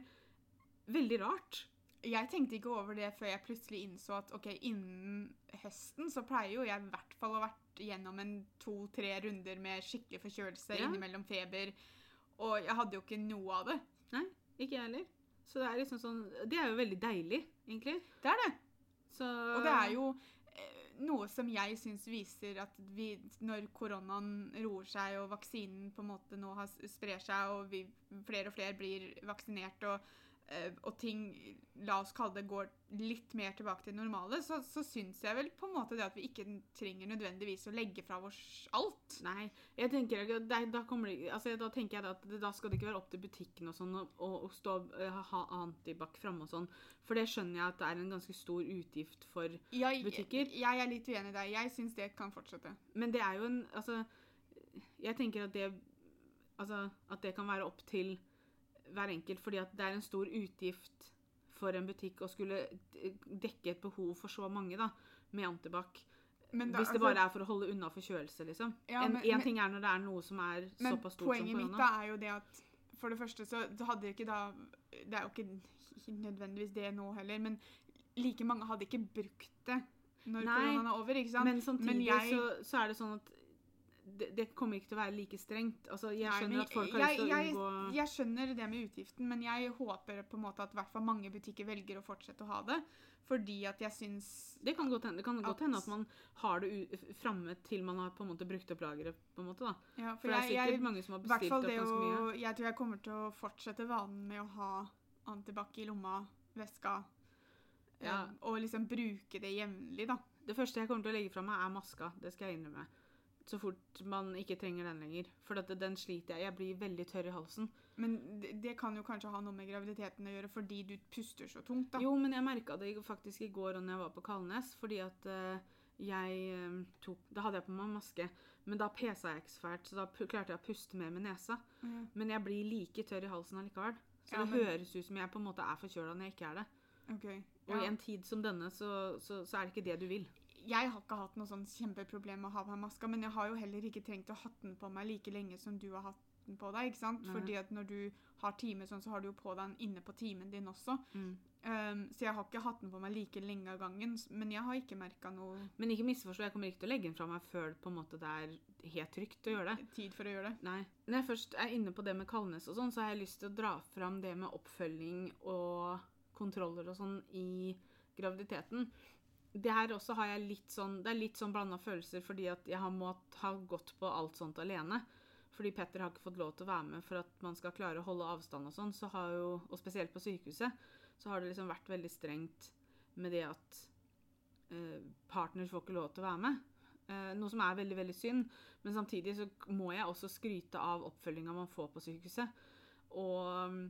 veldig rart. Jeg tenkte ikke over det før jeg plutselig innså at ok, innen høsten så pleier jo jeg i hvert fall å ha vært gjennom en to-tre runder med skikkelig forkjølelse Ja. innimellom feber. Og jeg hadde jo ikke noe av det. Nei, ikke jeg heller. Så det er liksom sånn Det er jo veldig deilig, egentlig. Det er det. Så Og det er jo eh, noe som jeg syns viser at vi, når koronaen roer seg og vaksinen på en måte nå har sprer seg, og vi, flere og flere blir vaksinert, og, og ting, la oss kalle det, går litt mer tilbake til det normale, så, så syns jeg vel på en måte det at vi ikke trenger nødvendigvis å legge fra oss alt. Nei, jeg tenker ikke da, det, altså, da tenker jeg at da skal det ikke være opp til butikken og sånn, og, og, og stå, eh, ha antibac framme og sånn. For det skjønner jeg at det er en ganske stor utgift for. Jeg, Butikker? jeg er litt uenig i deg. Jeg syns det kan fortsette. Men det er jo en Altså, jeg tenker at det Altså, at det kan være opp til hver enkelt, fordi at det er en stor utgift for en butikk å skulle dekke et behov for så mange, da, med antibac. Men da- Hvis det altså- bare er for å holde unna forkjølelse, liksom. Ja, en, men- en men- ting er når det er noe som er Men såpass stort som poenget mitt er jo det at for det første så hadde ikke da Det er jo ikke ikke nødvendigvis det nå heller, men like mange hadde ikke brukt det når Nei, koronaen er over, ikke sant? Men samtidig Men jeg- så, så er det sånn at det, det kommer ikke til å være like strengt. Altså, jeg skjønner at folk har jeg, lyst til å jeg, unngå jeg skjønner det med utgiften, men jeg håper på en måte at hvert fall mange butikker velger å fortsette å ha det. Fordi at jeg syns Det kan godt hende, det kan godt At- hende at man har det framme til man har på en måte brukt opp lageret. ja, For det er sikkert jeg, mange som har bestilt opp ganske mye. Jeg tror jeg kommer til å fortsette vanen med å ha antibac i lomma, veska, Ja. eh, og liksom bruke det jevnlig, da. Det første jeg kommer til å legge fra meg, er maska. Det skal jeg innrømme. Så fort man ikke trenger den lenger. For at den sliter jeg. Jeg blir veldig tørr i halsen. Men det, det kan jo kanskje ha noe med graviditeten å gjøre, fordi du puster så tungt, da. Jo, men jeg merka det faktisk i går når jeg var på Kalnes, fordi at eh, jeg eh, tok Da hadde jeg på meg maske, men da pesa jeg ikke så fælt, så da klarte jeg å puste mer med nesa. Mm. Men jeg blir like tørr i halsen allikevel. Så Ja, det men- høres ut som jeg på en måte er forkjøla når jeg ikke er det. Ok. Og i en tid som denne, så, så, så er det ikke det du vil. Jeg har ikke hatt noe sånn kjempeproblem med å ha på meg maska, men jeg har jo heller ikke trengt å ha den på meg like lenge som du har hatt den på deg, ikke sant? Mm. Fordi at når du har time sånn, så har du jo på deg den inne på timen din også. Mm. Um, så jeg har ikke hatt den på meg like lenge av gangen, men jeg har ikke merka noe Men ikke misforstå, jeg kommer ikke til å legge den fra meg før på en måte det er helt trygt å gjøre det. tid for å gjøre det. Nei. Når jeg først er inne på det med Kalnes og sånn, så har jeg lyst til å dra fram det med oppfølging og kontroller og sånn i graviditeten. Det her også har jeg litt sånn Det er litt sånn blanda følelser fordi at jeg har måttet ha gått på alt sånt alene. Fordi Petter har ikke fått lov til å være med for at man skal klare å holde avstand og sånn. Så har jo, og spesielt på sykehuset, så har det liksom vært veldig strengt med det at eh, partner får ikke lov til å være med. Eh, noe som er veldig, veldig synd. Men samtidig så må jeg også skryte av oppfølginga man får på sykehuset. Og um,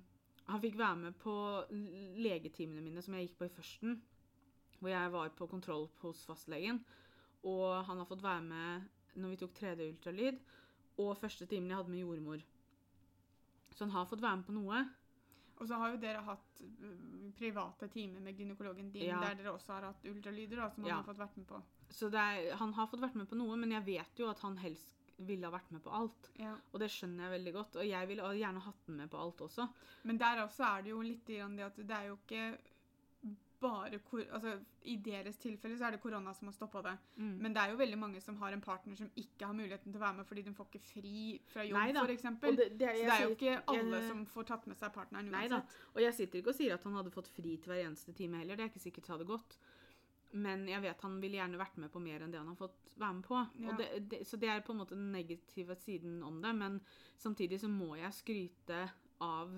han fikk være med på legetimene mine som jeg gikk på i førsten. Hvor jeg var på kontroll hos fastlegen. Og han har fått være med når vi tok 3D-ultralyd. Og første timen jeg hadde med jordmor. Så han har fått være med på noe. Og så har jo dere hatt uh, private timer med gynekologen din, Ja. der dere også har hatt ultralyder, da, som han Ja. har fått vært med på. Så det er, han har fått vært med på noe, men jeg vet jo at han helst ville ha vært med på alt. Ja. Og det skjønner jeg veldig godt. Og jeg ville gjerne hatt den med på alt også. Men der også er det jo litt det at det er jo ikke bare kor altså, I deres tilfelle så er det korona som har stoppa det. Mm. Men det er jo veldig mange som har en partner som ikke har muligheten til å være med fordi de får ikke fri fra jobb, f.eks. Så det er jo sier- ikke alle jeg- som får tatt med seg partneren Nei da. Og jeg sitter ikke og sier at han hadde fått fri til hver eneste time heller. Det er ikke sikkert det hadde gått. Men jeg vet han ville gjerne vært med på mer enn det han har fått være med på. Ja. Det, det, så det er på en måte den negative siden om det. Men samtidig så må jeg skryte av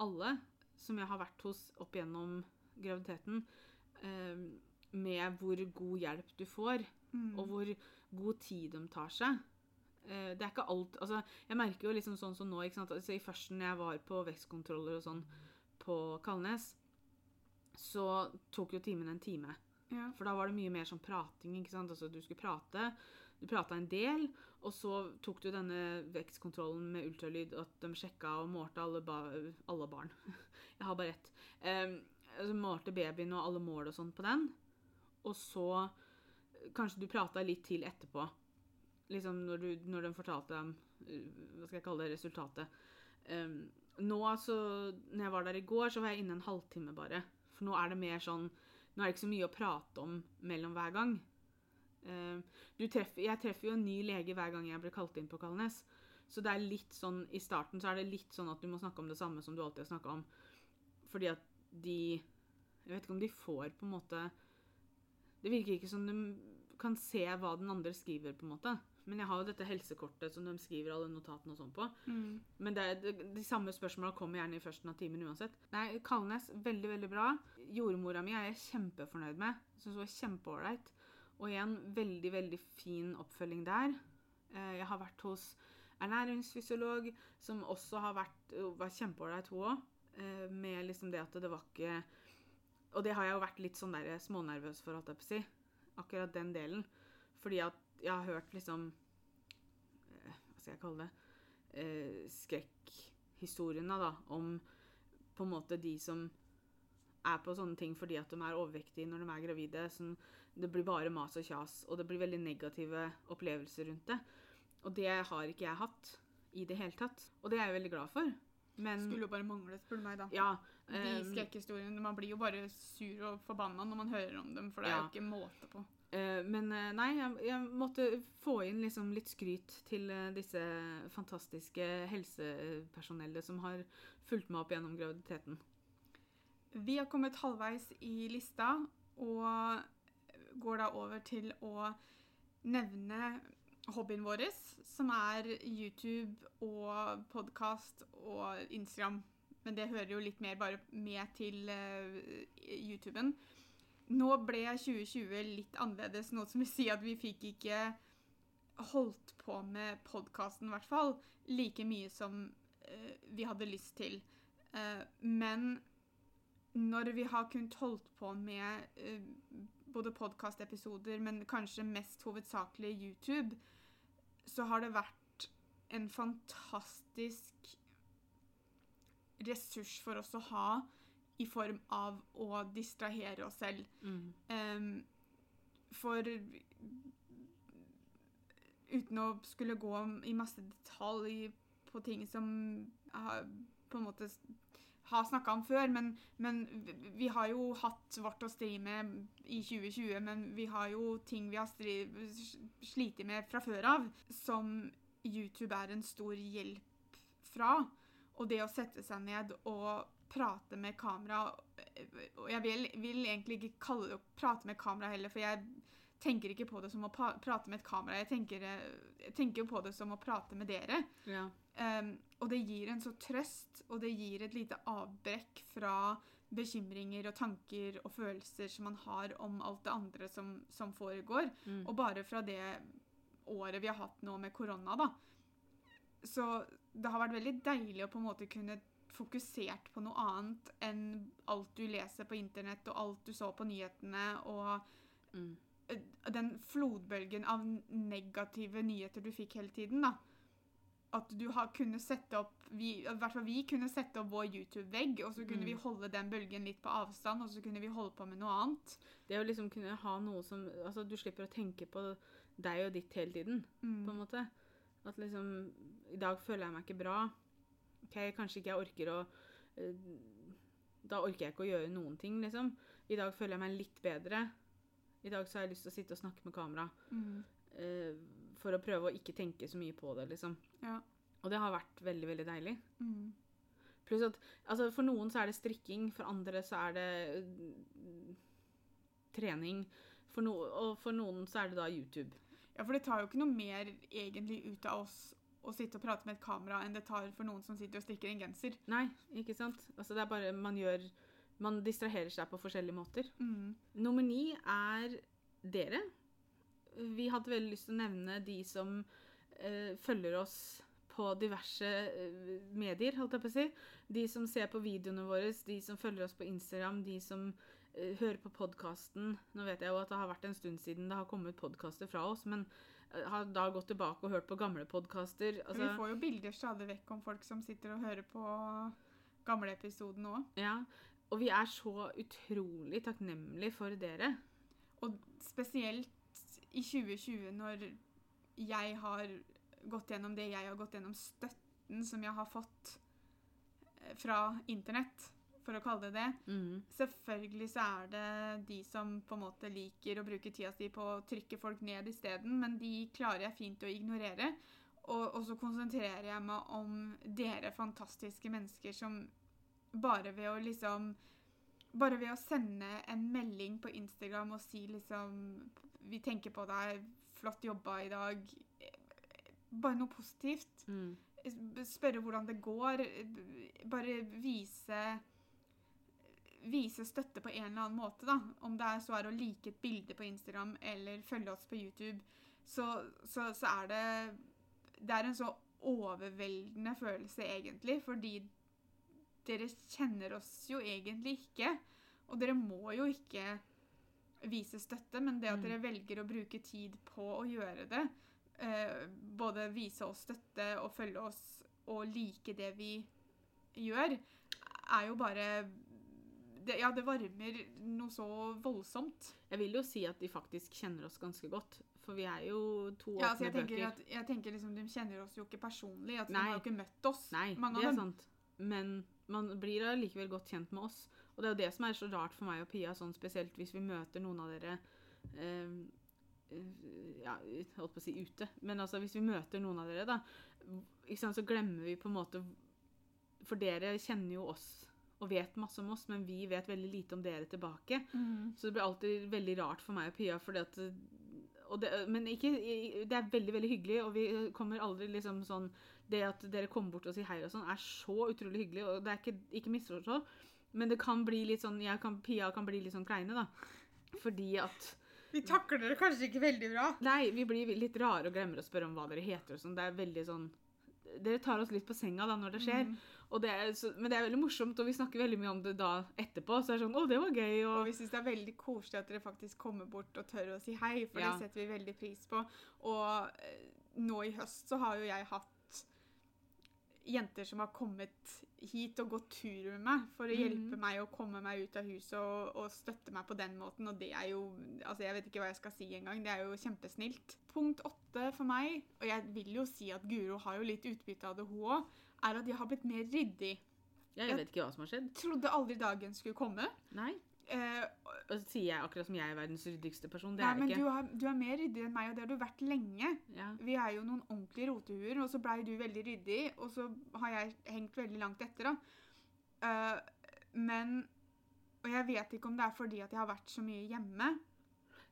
alle som jeg har vært hos opp gjennom graviditeten, eh, med hvor god hjelp du får. Mm. og hvor god tid de tar seg. Eh, det er ikke alt altså, Jeg merker jo liksom sånn som nå ikke sant? Altså, I førsten når jeg var på vekstkontroller og sånn på Kalnes, så tok jo timen en time. Ja. For da var det mye mer sånn prating. ikke sant? Altså, du skulle prate. Du prata en del, og så tok du denne vekstkontrollen med ultralyd, at de sjekka og målte alle, ba alle barn. <laughs> Jeg har bare ett. Um, altså, målte babyen og alle mål og sånn på den. Og så kanskje du prata litt til etterpå. Liksom når, du, når den fortalte dem uh, Hva skal jeg kalle det? Resultatet. Um, nå, altså Når jeg var der i går, så var jeg inne en halvtime bare. For nå er det mer sånn Nå er det ikke så mye å prate om mellom hver gang. Um, du treffer, jeg treffer jo en ny lege hver gang jeg blir kalt inn på Kalnes. Så det er litt sånn, i starten så er det litt sånn at du må snakke om det samme som du alltid har snakka om. Fordi at de Jeg vet ikke om de får på en måte Det virker ikke som de kan se hva den andre skriver, på en måte. Men jeg har jo dette helsekortet som de skriver alle notatene og sånn på. Mm. Men det, er- de samme spørsmåla kommer gjerne i førsten av timen uansett. Nei, Kalnes, veldig, veldig bra. Jordmora mi er jeg kjempefornøyd med. Syns hun var kjempeålreit. Og igjen, veldig, veldig fin oppfølging der. Eh, Jeg har vært hos ernæringsfysiolog, som også har vært var kjempeålreit, hun òg. Med liksom det at det var ikke Og det har jeg jo vært litt sånn der smånervøs for, holdt jeg på å si. Akkurat den delen. Fordi at jeg har hørt liksom eh, Hva skal jeg kalle det? eh, skrekkhistoriene da, om på en måte de som er på sånne ting fordi at de er overvektige når de er gravide. Sånn, det blir bare mas og kjas, og det blir veldig negative opplevelser rundt det. Og det har ikke jeg hatt i det hele tatt. Og det er jeg veldig glad for. Men Skulle jo bare mangle, spør du meg, da. ja, De ehm, skrekkhistoriene Man blir jo bare sur og forbanna når man hører om dem, for det er Ja. jo ikke måte på. Eh, men eh, nei, jeg, jeg måtte få inn liksom litt skryt til eh, disse fantastiske helsepersonellet som har fulgt meg opp gjennom graviditeten. Vi har kommet halvveis i lista, og går da over til å nevne hobbyen vår, som er YouTube og podkast og Instagram. Men det hører jo litt mer bare med til uh, YouTuben. Nå ble 2020 litt annerledes, noe som vil si at vi fikk ikke holdt på med podkasten, i hvert fall, like mye som uh, vi hadde lyst til. Uh, men når vi har kunnet holdt på med både podkastepisoder, men kanskje mest hovedsakelig YouTube, så har det vært en fantastisk ressurs for oss å ha i form av å distrahere oss selv. Em, for uten å skulle gå i masse detalj på ting som har på en måte har snakka om før, men, men vi- har jo hatt vårt å stri med i 2020, men vi har jo ting vi har slitt med fra før av, som YouTube er en stor hjelp fra. Og det å sette seg ned og prate med kamera Og jeg vil, vil egentlig ikke kalle det å prate med kamera heller, for jeg tenker ikke på det som å prate med et kamera. Jeg tenker, jeg tenker på det som å prate med dere. Ja. Um, og det gir en så trøst, og det gir et lite avbrekk fra bekymringer og tanker og følelser som man har om alt det andre som, som foregår. Mm. Og bare fra det året vi har hatt nå med korona, da. Så det har vært veldig deilig å på en måte kunne fokusert på noe annet enn alt du leser på internett og alt du så på nyhetene og Mm. eh, den flodbølgen av negative nyheter du fikk hele tiden, da. At du har kunnet sette opp vi, I hvert fall vi kunne sette opp vår YouTube-vegg, og så kunne Mm. vi holde den bølgen litt på avstand, og så kunne vi holde på med noe annet. Det å liksom kunne ha noe som Altså, du slipper å tenke på deg og ditt hele tiden, Mm. på en måte. At liksom I dag føler jeg meg ikke bra. OK, kanskje ikke jeg orker å eh, Da orker jeg ikke å gjøre noen ting, liksom. I dag føler jeg meg litt bedre. I dag så har jeg lyst til å sitte og snakke med kamera. Mm. eh, for å prøve å ikke tenke så mye på det, liksom. Ja. Og det har vært veldig, veldig deilig. Mm. Pluss at altså For noen så er det strikking, for andre så er det øh, trening. For no, og for noen så er det da YouTube. Ja, for det tar jo ikke noe mer egentlig ut av oss å sitte og prate med et kamera enn det tar for noen som sitter og strikker en genser. Nei, ikke sant? Altså det er bare man gjør Man distraherer seg på forskjellige måter. Mm. Nummer ni er dere. Vi hadde veldig lyst til å nevne de som eh, følger oss på diverse eh, medier, holdt jeg på å si. De som ser på videoene våre, de som følger oss på Instagram, de som eh, hører på podkasten. Nå vet jeg jo at det har vært en stund siden det har kommet podkaster fra oss, men eh, har da gått tilbake og hørt på gamle podkaster. Vi Altså, får jo bilder stadig vekk om folk som sitter og hører på gamle episoden òg. ja. Og vi er så utrolig takknemlige for dere. Og spesielt i 2020, når jeg har gått gjennom det jeg har gått gjennom, støtten som jeg har fått eh, fra internett, for å kalle det det. mm. Selvfølgelig så er det de som på en måte liker å bruke tida si på å trykke folk ned isteden, men de klarer jeg fint å ignorere. Og, og så konsentrerer jeg meg om dere fantastiske mennesker som bare ved å liksom Bare ved å sende en melding på Instagram og si liksom Vi tenker på deg. Flott jobba i dag. Bare noe positivt. Mm. Spørre hvordan det går. Bare vise Vise støtte på en eller annen måte, da. Om det er så er å like et bilde på Instagram eller følge oss på YouTube, så, så, så er det Det er en så overveldende følelse, egentlig, fordi dere kjenner oss jo egentlig ikke. Og dere må jo ikke vise støtte, men det at Mm. dere velger å bruke tid på å gjøre det, eh, både vise oss støtte og følge oss og like det vi gjør, er jo bare det, Ja, det varmer noe så voldsomt. Jeg vil jo si at de faktisk kjenner oss ganske godt. For vi er jo to Ja, altså åpne jeg tenker, bøker. at, jeg tenker liksom, De kjenner oss jo ikke personlig. at De har jo ikke møtt oss. Nei, det er sant. Men man blir allikevel godt kjent med oss. Og det er jo det som er så rart for meg og Pia, sånn spesielt hvis vi møter noen av dere eh, eh, Ja, holdt på å si ute. Men altså, hvis vi møter noen av dere, da, sant, så glemmer vi på en måte For dere kjenner jo oss og vet masse om oss, men vi vet veldig lite om dere tilbake. Mm. Så det blir alltid veldig rart for meg og Pia, fordi at og det, Men ikke, det er veldig veldig hyggelig, og vi kommer aldri liksom sånn Det at dere kommer bort og sier hei og sånn, er så utrolig hyggelig, og det er ikke, ikke misforstå. Men det kan bli litt sånn jeg kan, Pia kan bli litt sånn kleine, da. Fordi at Vi takler dere kanskje ikke veldig bra. Nei, vi blir litt rare og glemmer å spørre om hva dere heter og sånn. Det er veldig sånn Dere tar oss litt på senga da når det skjer. Mm. Og det er, så, men det er veldig morsomt, og vi snakker veldig mye om det da etterpå. Så er det sånn Å, det var gøy, Og og vi syns det er veldig koselig at dere faktisk kommer bort og tør å si hei, for Ja. det setter vi veldig pris på. Og eh, nå i høst så har jo jeg hatt jenter som har kommet hit og gå tur med meg for å hjelpe hjelpe meg å komme meg ut av huset og, og støtte meg på den måten, og det er jo Altså, jeg vet ikke hva jeg skal si engang. Det er jo kjempesnilt. Punkt åtte for meg, og jeg vil jo si at Guro har jo litt utbytte av det, hun òg, er at jeg har blitt mer ryddig. Jeg vet ikke hva som har skjedd. Trodde aldri dagen skulle komme. Nei. Eh, Og så sier jeg akkurat som jeg er verdens ryddigste person. Det Nei, er men ikke. du, har, du er mer ryddig enn meg, og det har du vært lenge. Ja. Vi er jo noen ordentlige rotehuer, og så blei du veldig ryddig, og så har jeg hengt veldig langt etter, da. Uh, men Og jeg vet ikke om det er fordi at jeg har vært så mye hjemme.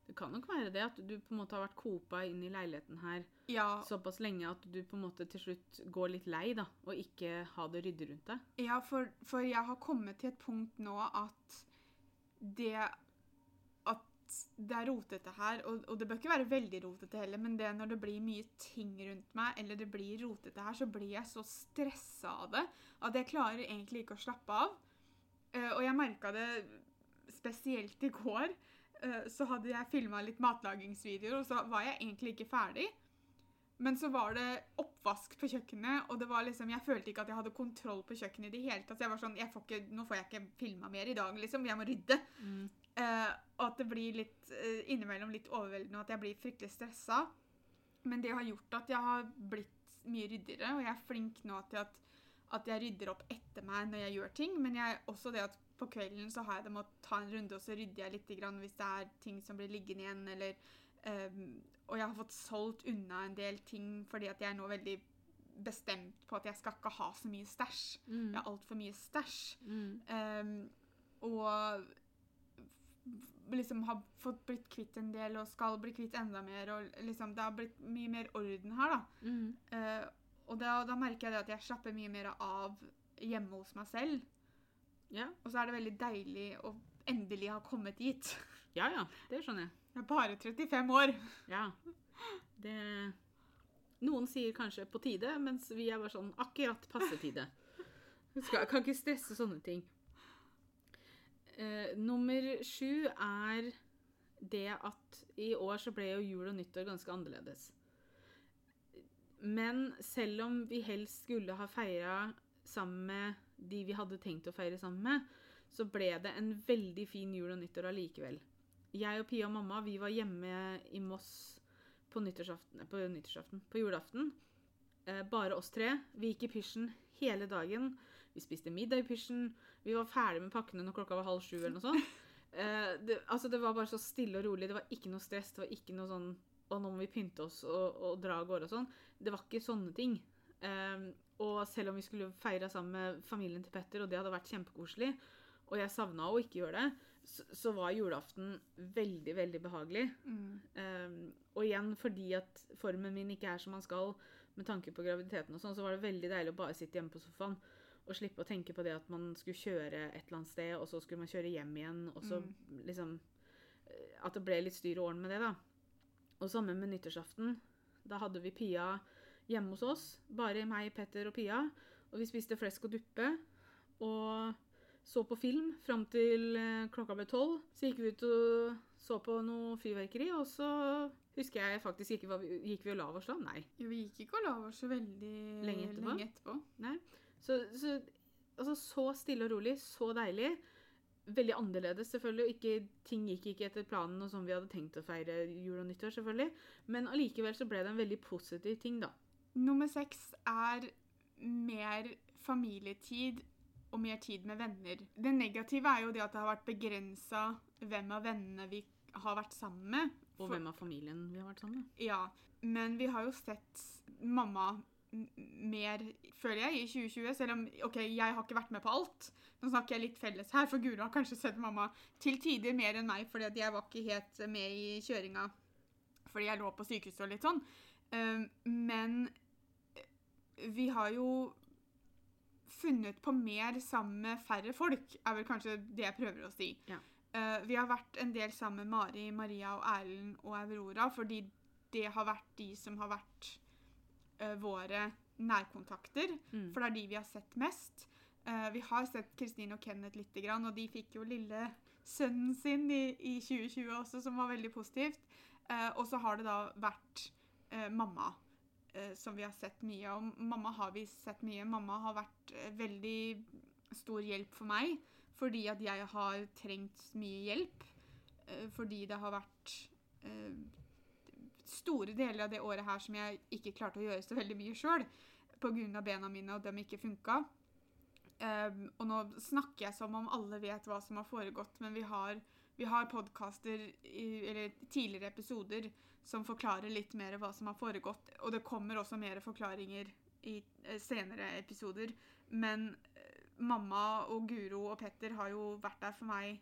Det kan nok være det at du på en måte har vært kopa inn i leiligheten her Ja, såpass lenge at du på en måte til slutt går litt lei, da, og ikke har det ryddig rundt deg. ja for, for jeg har kommet til et punkt nå at det At det er rotete her, og, og det bør ikke være veldig rotete heller, men det når det blir mye ting rundt meg, eller det blir rotete her, så blir jeg så stressa av det at jeg klarer egentlig ikke å slappe av. Uh, og jeg merka det spesielt i går. Uh, så hadde jeg filma litt matlagingsvideoer, og så var jeg egentlig ikke ferdig. Men så var det oppvask på kjøkkenet, og det var liksom, jeg følte ikke at jeg hadde kontroll på kjøkkenet i det hele tatt. Så jeg var sånn, får ikke, nå får jeg ikke filma mer i dag, liksom. Jeg må rydde. Eh, og at det blir litt eh, innimellom litt overveldende, og at jeg blir fryktelig stressa. Men det har gjort at jeg har blitt mye ryddigere, og jeg er flink nå til at, at jeg rydder opp etter meg når jeg gjør ting. Men jeg, også det at på kvelden så har jeg det med å ta en runde, og så rydder jeg litt grann hvis det er ting som blir liggende igjen, eller ehm, Og jeg har fått solgt unna en del ting fordi at jeg er nå veldig bestemt på at jeg skal ikke ha så mye stæsj. Mm. Jeg har altfor mye stæsj. Mm. Um, og liksom har fått blitt kvitt en del og skal bli kvitt enda mer. og liksom Det har blitt mye mer orden her, da. Mm. Uh, og da, da merker jeg det at jeg slapper mye mer av hjemme hos meg selv. Yeah. Og så er det veldig deilig å endelig ha kommet dit. <laughs> ja, ja. Det skjønner jeg. Jeg er bare 35 år. Ja. Det Noen sier kanskje på tide, mens vi er bare sånn akkurat passe tide. Skal, kan ikke stresse sånne ting. Uh, nummer sju er det at i år så ble jo jul og nyttår ganske annerledes. Men selv om vi helst skulle ha feira sammen med de vi hadde tenkt å feire sammen med, så ble det en veldig fin jul og nyttår allikevel. Jeg og Pia og mamma vi var hjemme i Moss på nyttårsaften, på, nyttårsaften, på julaften. Eh, bare oss tre. Vi gikk i pysjen hele dagen. Vi spiste middag i pysjen. Vi var ferdig med pakkene når klokka var halv sju. eller noe sånt. <laughs> Eh, det, altså det var bare så stille og rolig. Det var ikke noe stress. Det var ikke noe sånn og nå må vi pynte oss og, og dra av gårde og sånn. Det var ikke sånne ting. Eh, og selv om vi skulle feire sammen med familien til Petter, og det hadde vært kjempekoselig, og jeg savna å ikke gjøre det, så, så var julaften veldig, veldig behagelig. Ehm, og igjen fordi at formen min ikke er som man skal med tanke på graviditeten, og sånn, så var det veldig deilig å bare sitte hjemme på sofaen og slippe å tenke på det at man skulle kjøre et eller annet sted, og så skulle man kjøre hjem igjen, og så liksom eh, At det ble litt styr og orden med det, da. Og sammen med nyttårsaften. Da hadde vi Pia hjemme hos oss. Bare meg, Petter og Pia. Og vi spiste flesk og duppe. Og så på film fram til eh, klokka ble tolv. Så gikk vi ut og så på noe fyrverkeri, og så husker jeg faktisk ikke vi Gikk vi og la oss da? Nei. Jo, vi gikk ikke og la oss så veldig Lenge etterpå? Lenge etterpå. Nei. Så, så, altså, så stille og rolig, så deilig. Veldig annerledes, selvfølgelig. Ikke, ting gikk ikke etter planen og sånn vi hadde tenkt å feire jul og nyttår, selvfølgelig. Men allikevel så ble det en veldig positiv ting, da. Nummer seks er mer familietid og mer tid med venner. Det negative er jo det at det har vært begrensa hvem av vennene vi har vært sammen med. Og For- hvem av familien vi har vært sammen med. Ja, men vi har jo sett mamma mer, føler jeg, i 2020. Selv om ok, jeg har ikke vært med på alt. Nå snakker jeg litt felles her, for Guro har kanskje sett mamma til tider mer enn meg, fordi jeg var ikke helt med i kjøringa fordi jeg lå på sykehuset og litt sånn. Um, men vi har jo funnet på mer sammen med færre folk, er vel kanskje det jeg prøver å si. Ja. Uh, vi har vært en del sammen med Mari, Maria og Erlend og Aurora, fordi det har vært de som har vært uh, våre nærkontakter. Mm. For det er de vi har sett mest. Uh, vi har sett Kristine og Kenneth lite grann, og de fikk jo lille sønnen sin i, i 2020 også, som var veldig positivt. Og så har det da vært mamma, som vi har sett mye. om. mamma har vi sett mye. Mamma har vært eh, veldig stor hjelp for meg, fordi at jeg har trengt mye hjelp. eh, fordi det har vært eh, store deler av det året her som jeg ikke klarte å gjøre så veldig mye sjøl. Pga. bena mine, og dem ikke funka. Og nå snakker jeg som om alle vet hva som har foregått, men vi har, har podkaster eller tidligere episoder som forklarer litt mer hva som har foregått. Og det kommer også mer forklaringer i eh, senere episoder. Men eh, mamma og Guro og Petter har jo vært der for meg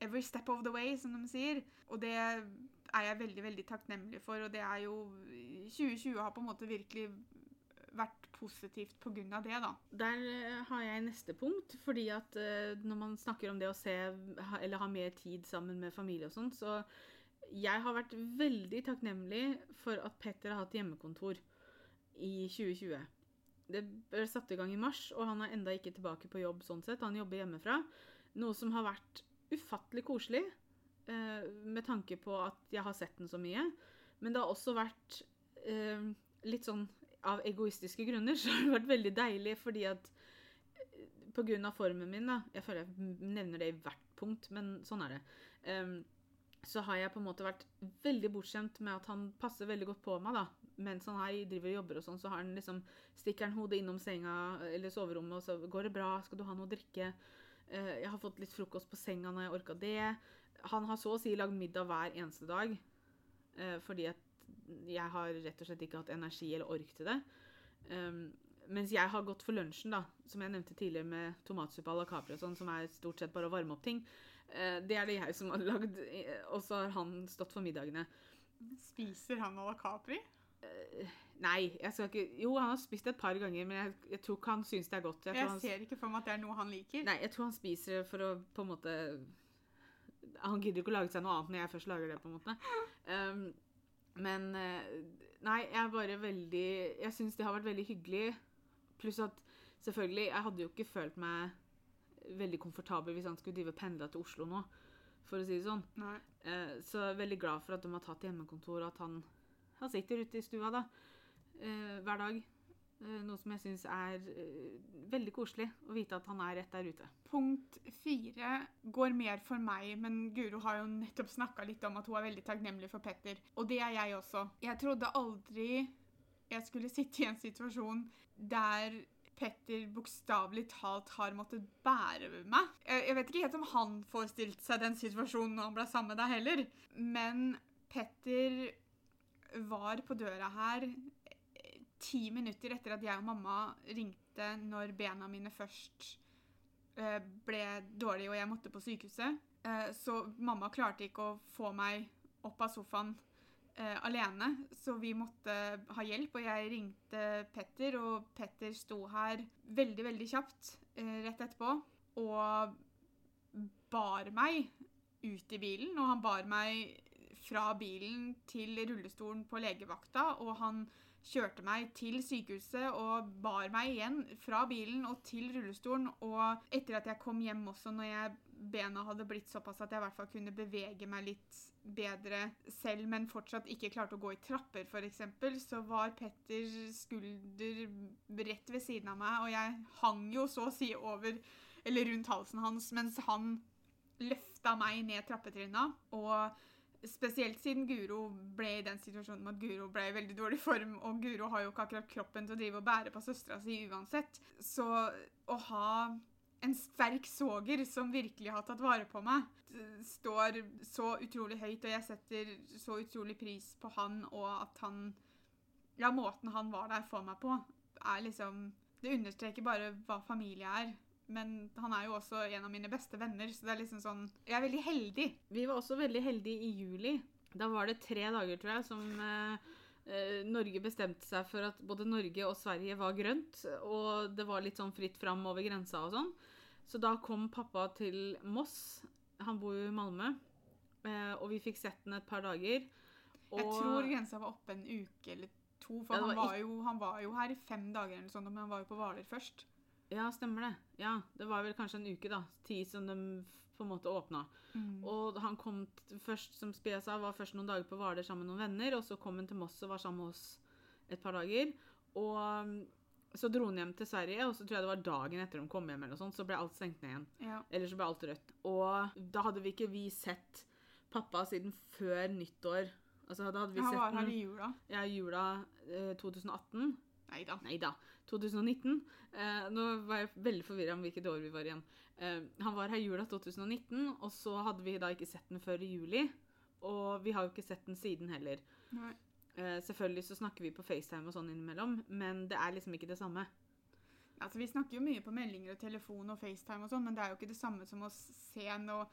every step of the way, som de sier. Og det er jeg veldig, veldig takknemlig for. Og det er jo 2020 har på en måte virkelig vært positivt på grunn av det, da. Der eh, har jeg neste punkt, fordi at eh, når man snakker om det å se eller ha mer tid sammen med familie og sånn, så jeg har vært veldig takknemlig for at Petter har hatt hjemmekontor i 2020. Det ble satt i gang i mars, og han er enda ikke tilbake på jobb sånn sett. Han jobber hjemmefra. Noe som har vært ufattelig koselig, eh, med tanke på at jeg har sett den så mye. Men det har også vært eh, litt sånn av egoistiske grunner <laughs> så har det vært veldig deilig fordi at Pga. grunn av formen min, da Jeg føler jeg nevner det i hvert punkt, men sånn er det. Så har jeg på en måte vært veldig bortskjemt med at han passer veldig godt på meg. da. Mens han her driver og jobber og sånn, så har han liksom, stikker han hodet innom senga eller soverommet, og så går det bra, skal du ha noe å drikke? Eh, jeg har fått litt frokost på senga når jeg orka det. Han har så å si lagd middag hver eneste dag. eh, fordi at jeg har rett og slett ikke hatt energi eller ork til det. Um, mens jeg har gått for lunsjen, da, som jeg nevnte tidligere med tomatsuppe à la Capri og sånn, som er stort sett bare å varme opp ting. Eh, det er det jeg som har lagd, eh, og så har han stått for middagene. Spiser han à la Capri? Eh, nei, jeg skal ikke Jo, han har spist det et par ganger, men jeg, jeg tror ikke han syns det er godt. Jeg Jeg han, ser ikke for meg at det er noe han liker. Nei, jeg tror han spiser det for å på en måte Han gidder ikke å lage seg noe annet når jeg først lager det, på en måte. Um, men Nei, jeg er bare veldig Jeg syns det har vært veldig hyggelig. Pluss at selvfølgelig Jeg hadde jo ikke følt meg veldig komfortabel hvis han skulle drive pendle til Oslo nå, for å si det sånn. Eh, så jeg er veldig glad for at de har tatt hjemmekontor, og at han, han sitter ute i stua da, eh, hver dag. Eh, noe som jeg syns er eh, veldig koselig å vite at han er rett der ute. Punkt fire går mer for meg, men Guro har jo nettopp snakka litt om at hun er veldig takknemlig for Petter. Og det er jeg også. Jeg trodde aldri jeg skulle sitte i en situasjon der Petter bokstavelig talt har måttet bære meg. Jeg, vet ikke helt om han forestilte seg den situasjonen når han ble sammen med deg heller, men Petter var på døra her ti minutter etter at jeg og mamma ringte når bena mine først eh, ble dårlige og jeg måtte på sykehuset. Eh, så mamma klarte ikke å få meg opp av sofaen eh, alene, så vi måtte ha hjelp. Og jeg ringte Petter, og Petter sto her veldig, veldig kjapt eh, rett etterpå og bar meg ut i bilen. Og han bar meg fra bilen til rullestolen på legevakta, og han kjørte meg til sykehuset og bar meg igjen fra bilen og til rullestolen. Og etter at jeg kom hjem også, når jeg, bena hadde blitt såpass at jeg i hvert fall kunne bevege meg litt bedre selv, men fortsatt ikke klarte å gå i trapper, f.eks., så var Petters skulder rett ved siden av meg, og jeg hang jo så å si over, eller rundt halsen hans, mens han løfta meg ned trappetrinna. Og Spesielt siden Guro ble i den situasjonen med at Guro ble i veldig dårlig form, og Guro har jo ikke akkurat kroppen til å drive og bære på søstera si uansett. Så å ha en sterk svoger som virkelig har tatt vare på meg, står så utrolig høyt, og jeg setter så utrolig pris på han, og at han Ja, måten han var der for meg på, er liksom Det understreker bare hva familie er. Men han er jo også en av mine beste venner, så det er liksom sånn Jeg er veldig heldig. Vi var også veldig heldige i juli. Da var det tre dager, tror jeg, som eh, eh, Norge bestemte seg for at både Norge og Sverige var grønt, og det var litt sånn fritt fram over grensa og sånn. Så da kom pappa til Moss. Han bor jo i Malmö. Eh, og vi fikk sett den et par dager. Jeg tror grensa var oppe en uke eller to, for Ja, var han, var jo, han var jo her i fem dager, eller sånt, men han var jo på Hvaler først. Ja, stemmer det. Ja, Det var vel kanskje en uke, da. Tid som de på en måte åpna. Og han kom først, som Spia sa, var først noen dager på Hvaler sammen med noen venner, og så kom han til Moss og var sammen med oss et par dager. Og så dro han hjem til Sverige, og så tror jeg det var dagen etter de kom hjem, eller noe sånt, så ble alt stengt ned igjen. Ja. Eller så ble alt rødt. Og da hadde vi ikke vi sett pappa siden før nyttår. Altså, da hadde vi Han sett var her i jula. ja, jula eh, 2018. Nei da. Nei da. 2019. Eh, nå var jeg veldig forvirra om hvilket år vi var igjen. Eh, han var her jula 2019, og så hadde vi da ikke sett den før i juli. Og vi har jo ikke sett den siden heller. Nei. Eh, selvfølgelig så snakker vi på FaceTime og sånn innimellom, men det er liksom ikke det samme. Altså, vi snakker jo mye på meldinger og telefon og FaceTime og sånn, men det er jo ikke det samme som å se noe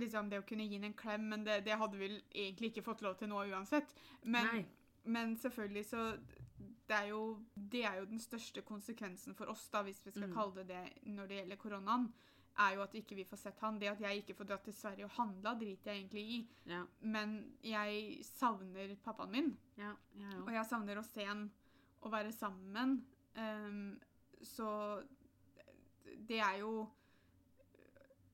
liksom det å kunne gi den en klem, men det, det hadde vi egentlig ikke fått lov til nå uansett. Men, men selvfølgelig så det er, jo, det er jo den største konsekvensen for oss, da, hvis vi skal Mm. kalle det det når det gjelder koronaen, er jo at ikke vi får sett han. Det at jeg ikke får dratt til Sverige og handla, driter jeg egentlig i. Ja, Men jeg savner pappaen min. ja, jeg Og jeg savner å se han og være sammen. Um, så det er jo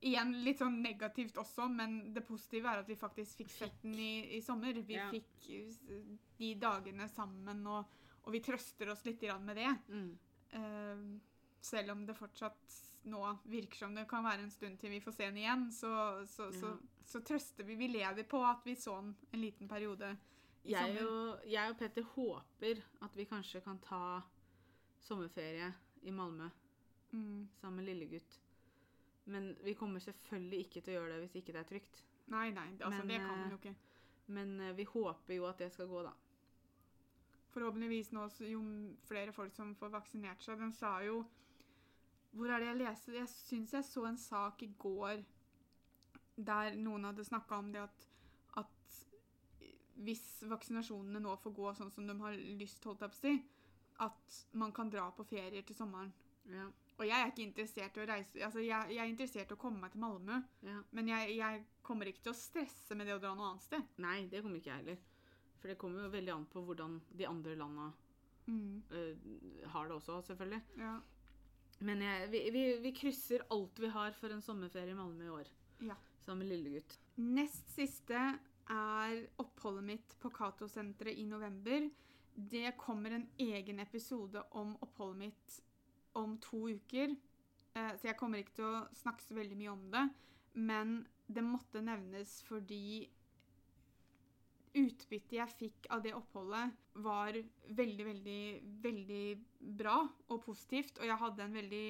Igjen litt sånn negativt også, men det positive er at vi faktisk fikk sett den i, i sommer. Vi Ja. fikk eh, de dagene sammen, og, og vi trøster oss litt med det. Mm. Ehm, selv om det fortsatt nå virker som det kan være en stund til vi får se den igjen, så, så, så, så trøster vi. Vi lever på at vi så den en liten periode. Jeg, og, jeg og Petter håper at vi kanskje kan ta sommerferie i Malmö Mm. sammen med lillegutt. Men vi kommer selvfølgelig ikke til å gjøre det hvis ikke det er trygt. Nei, nei, altså, Men, det kan man eh, jo ikke. Men eh, vi håper jo at det skal gå, da. Forhåpentligvis nå, jo flere folk som får vaksinert seg. Den sa jo Hvor er det jeg leste? Jeg syns jeg så en sak i går der noen hadde snakka om det at, at hvis vaksinasjonene nå får gå sånn som de har lyst, holdt jeg på å si, at man kan dra på ferier til sommeren. Ja, Og jeg er ikke interessert i å reise Altså, jeg, jeg er interessert i å komme meg til Malmö, ja. men jeg, jeg kommer ikke til å stresse med det å dra noe annet sted. Nei, det kommer ikke jeg heller. For det kommer jo veldig an på hvordan de andre landa eh, har det også, selvfølgelig. Ja. Men jeg, vi, vi, vi krysser alt vi har for en sommerferie i Malmö i år. Ja. Med lillegutt. Nest siste er oppholdet mitt på Cato-senteret i november. Det kommer en egen episode om oppholdet mitt om to uker. Eh, Så jeg kommer ikke til å snakke så veldig mye om det. Men det måtte nevnes fordi utbyttet jeg fikk av det oppholdet, var veldig, veldig, veldig bra og positivt. Og jeg hadde en veldig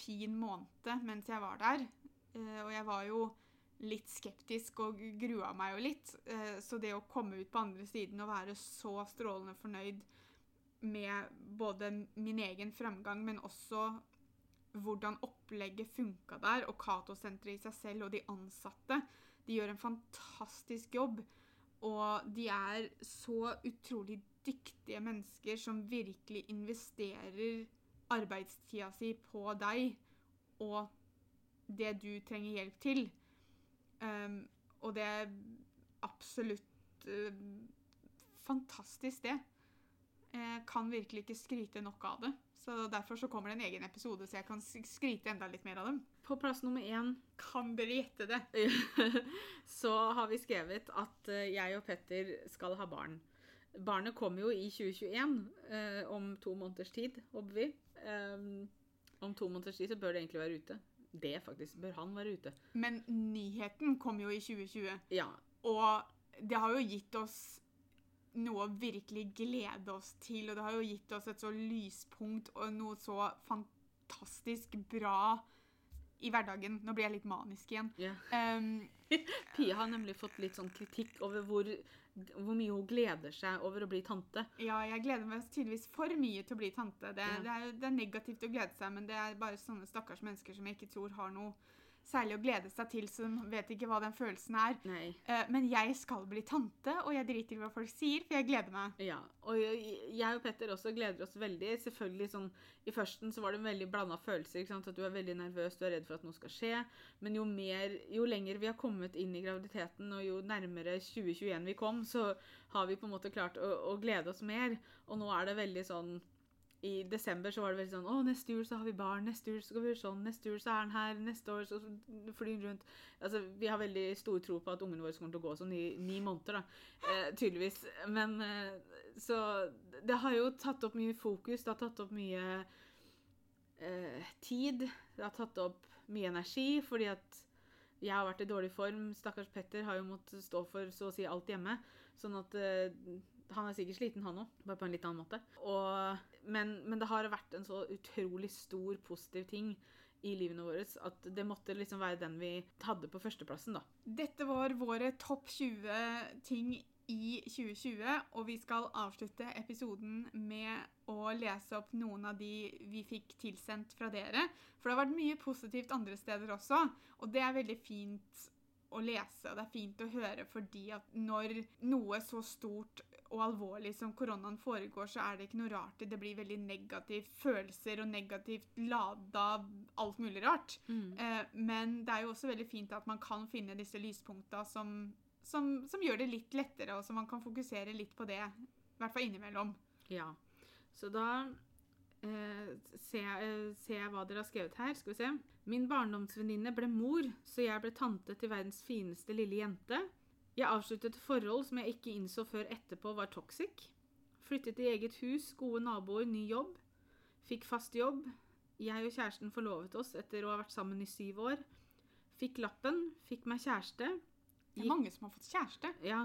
fin måned mens jeg var der. Eh, Og jeg var jo litt skeptisk og grua meg jo litt. Eh, Så det å komme ut på andre siden og være så strålende fornøyd med både min egen framgang, men også hvordan opplegget funka der, og Cato-senteret i seg selv og de ansatte, de gjør en fantastisk jobb. Og de er så utrolig dyktige mennesker som virkelig investerer arbeidstida si på deg og det du trenger hjelp til. Um, og det er absolutt uh, fantastisk, det. Jeg kan virkelig ikke skryte nok av det. Så Derfor så kommer det en egen episode, så jeg kan sk- skryte enda litt mer av dem. På plass nummer én Kan dere gjette det? <laughs> så har vi skrevet at eh, jeg og Petter skal ha barn. Barnet kommer jo i 2021, eh, om to måneders tid, håper vi. Um, om to måneders tid så bør det egentlig være ute. Det faktisk, bør han være ute. Men nyheten kom jo i 2020, Ja, og det har jo gitt oss noe å virkelig glede oss til, og det har jo gitt oss et så lyspunkt og noe så fantastisk bra i hverdagen. Nå blir jeg litt manisk igjen. Yeah. Um, <laughs> Pia har nemlig fått litt sånn kritikk over hvor, hvor mye hun gleder seg over å bli tante. ja, jeg gleder meg tydeligvis for mye til å bli tante. Det, yeah. det, er, det er negativt å glede seg, men det er bare sånne stakkars mennesker som jeg ikke tror har noe særlig å glede seg til, så de vet ikke hva den følelsen er. Eh, men jeg skal bli tante, og jeg driter i hva folk sier, for jeg gleder meg. Ja, og jeg og Petter også gleder oss veldig. Selvfølgelig sånn, I førsten så var det en veldig blanda følelser. At du er veldig nervøs, du er redd for at noe skal skje. Men jo mer, jo lenger vi har kommet inn i graviditeten, og jo nærmere 2021 vi kom, så har vi på en måte klart å, å glede oss mer. Og nå er det veldig sånn i desember så var det veldig sånn Å, neste jul så har vi barn. Neste jul så skal vi gjøre sånn. Neste jul så er han her. Neste år så flyr han rundt. Altså, Vi har veldig stor tro på at ungene våre kommer til å gå sånn i ni måneder, da. Eh, tydeligvis. Men eh, så det har jo tatt opp mye fokus. Det har tatt opp mye eh, tid. Det har tatt opp mye energi, fordi at jeg har vært i dårlig form. Stakkars Petter har jo måttet stå for så å si alt hjemme. Sånn at eh, han er sikkert sliten, han òg, bare på en litt annen måte. Og, men, men det har vært en så utrolig stor positiv ting i livene våre at det måtte liksom være den vi hadde på førsteplassen, da. Dette var våre topp 20 ting i 2020, og vi skal avslutte episoden med å lese opp noen av de vi fikk tilsendt fra dere. For det har vært mye positivt andre steder også, og det er veldig fint å lese, og det er fint å høre fordi at når noe så stort og alvorlig som koronaen foregår, så er det ikke noe rart det blir veldig negativt følelser og negativt lada alt mulig rart. Eh, men det er jo også veldig fint at man kan finne disse lyspunkta som, som, som gjør det litt lettere, og så man kan fokusere litt på det, i hvert fall innimellom. Ja. Så da eh, ser, jeg, eh, ser jeg hva dere har skrevet her. Skal vi se. Min barndomsvenninne ble mor, så jeg ble tante til verdens fineste lille jente. Jeg avsluttet et forhold som jeg ikke innså før etterpå var toxic. Flyttet i eget hus, gode naboer, ny jobb. Fikk fast jobb. Jeg og kjæresten forlovet oss etter å ha vært sammen i syv år. Fikk lappen, fikk meg kjæreste. Det er mange som har fått kjæreste. Ja.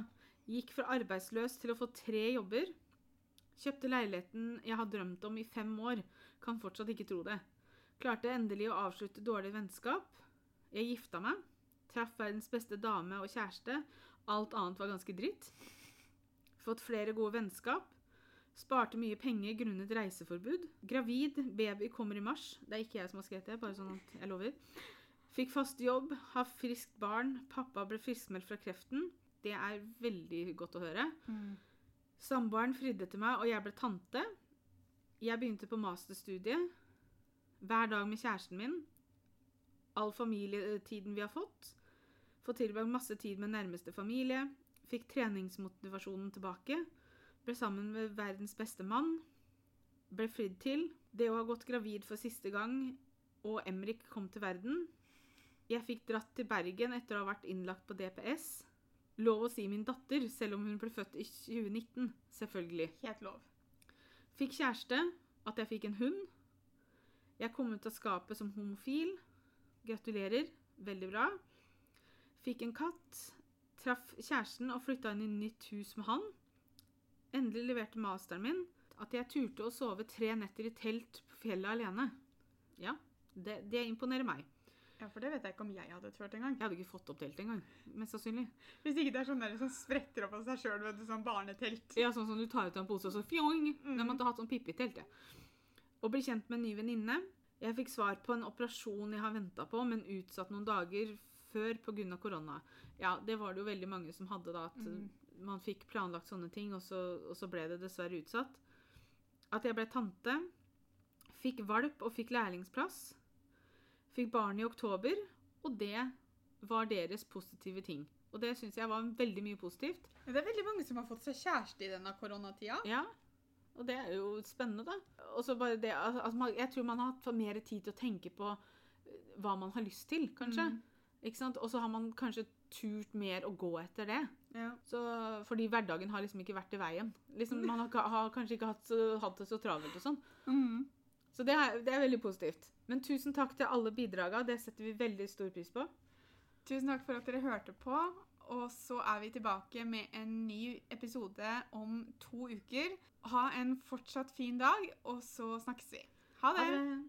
Gikk fra arbeidsløs til å få tre jobber. Kjøpte leiligheten jeg har drømt om i fem år. Kan fortsatt ikke tro det. Klarte endelig å avslutte dårlig vennskap. Jeg gifta meg. Traff verdens beste dame og kjæreste. Alt annet var ganske dritt. Fått flere gode vennskap. Sparte mye penger grunnet reiseforbud. Gravid. Baby kommer i mars. Det er ikke jeg som har skrevet det, bare sånn at jeg lover. Fikk fast jobb, har friskt barn. Pappa ble friskmeldt fra kreften. Det er veldig godt å høre. Samboeren fridde til meg, og jeg ble tante. Jeg begynte på masterstudiet. Hver dag med kjæresten min. All familietiden vi har fått. Fått tilbrakt masse tid med nærmeste familie. Fikk treningsmotivasjonen tilbake. Ble sammen med verdens beste mann. Ble fridd til. Det å ha gått gravid for siste gang, og Emrik kom til verden. Jeg fikk dratt til Bergen etter å ha vært innlagt på DPS. Lov å si min datter, selv om hun ble født i 2019. Selvfølgelig. Helt lov. Fikk kjæreste. At jeg fikk en hund. Jeg kom ut av skapet som homofil. Gratulerer. Veldig bra. Fikk en katt. Traff kjæresten og flytta inn i nytt hus med han. Endelig leverte masteren min. At jeg turte å sove tre netter i telt på fjellet alene. Ja, det, det imponerer meg. Ja, for det vet jeg ikke om jeg hadde turt engang. Jeg hadde ikke fått opp telt engang, mest sannsynlig. Hvis ikke det er sånn der som spretter opp av seg sjøl, vet du, sånn barnetelt. Ja, sånn som du tar ut av en pose, og så fjong! Mm. Jeg måtte hatt sånn pippitelt, jeg. Å bli kjent med en ny venninne. Jeg fikk svar på en operasjon jeg har venta på, men utsatt noen dager før pga. korona. Ja, det var det jo veldig mange som hadde, da. At Mm. man fikk planlagt sånne ting, og så, og så ble det dessverre utsatt. At jeg ble tante. Fikk valp og fikk lærlingsplass. Fikk barn i oktober. Og det var deres positive ting. Og det syns jeg var veldig mye positivt. Det er veldig mange som har fått seg kjæreste i denne koronatida. Ja, og det er jo spennende, da. Og så bare det at altså, Jeg tror man har hatt mer tid til å tenke på eh, hva man har lyst til, kanskje. Mm. Og så har man kanskje turt mer å gå etter det. Ja. Så, fordi hverdagen har liksom ikke vært i veien. Liksom, man har, har kanskje ikke hatt, hatt det så travelt og sånn. Mm. Så det er, det er veldig positivt. Men tusen takk til alle bidraga. Det setter vi veldig stor pris på. Tusen takk for at dere hørte på. Og så er vi tilbake med en ny episode om to uker. Ha en fortsatt fin dag, og så snakkes vi. Ha det! Ha det.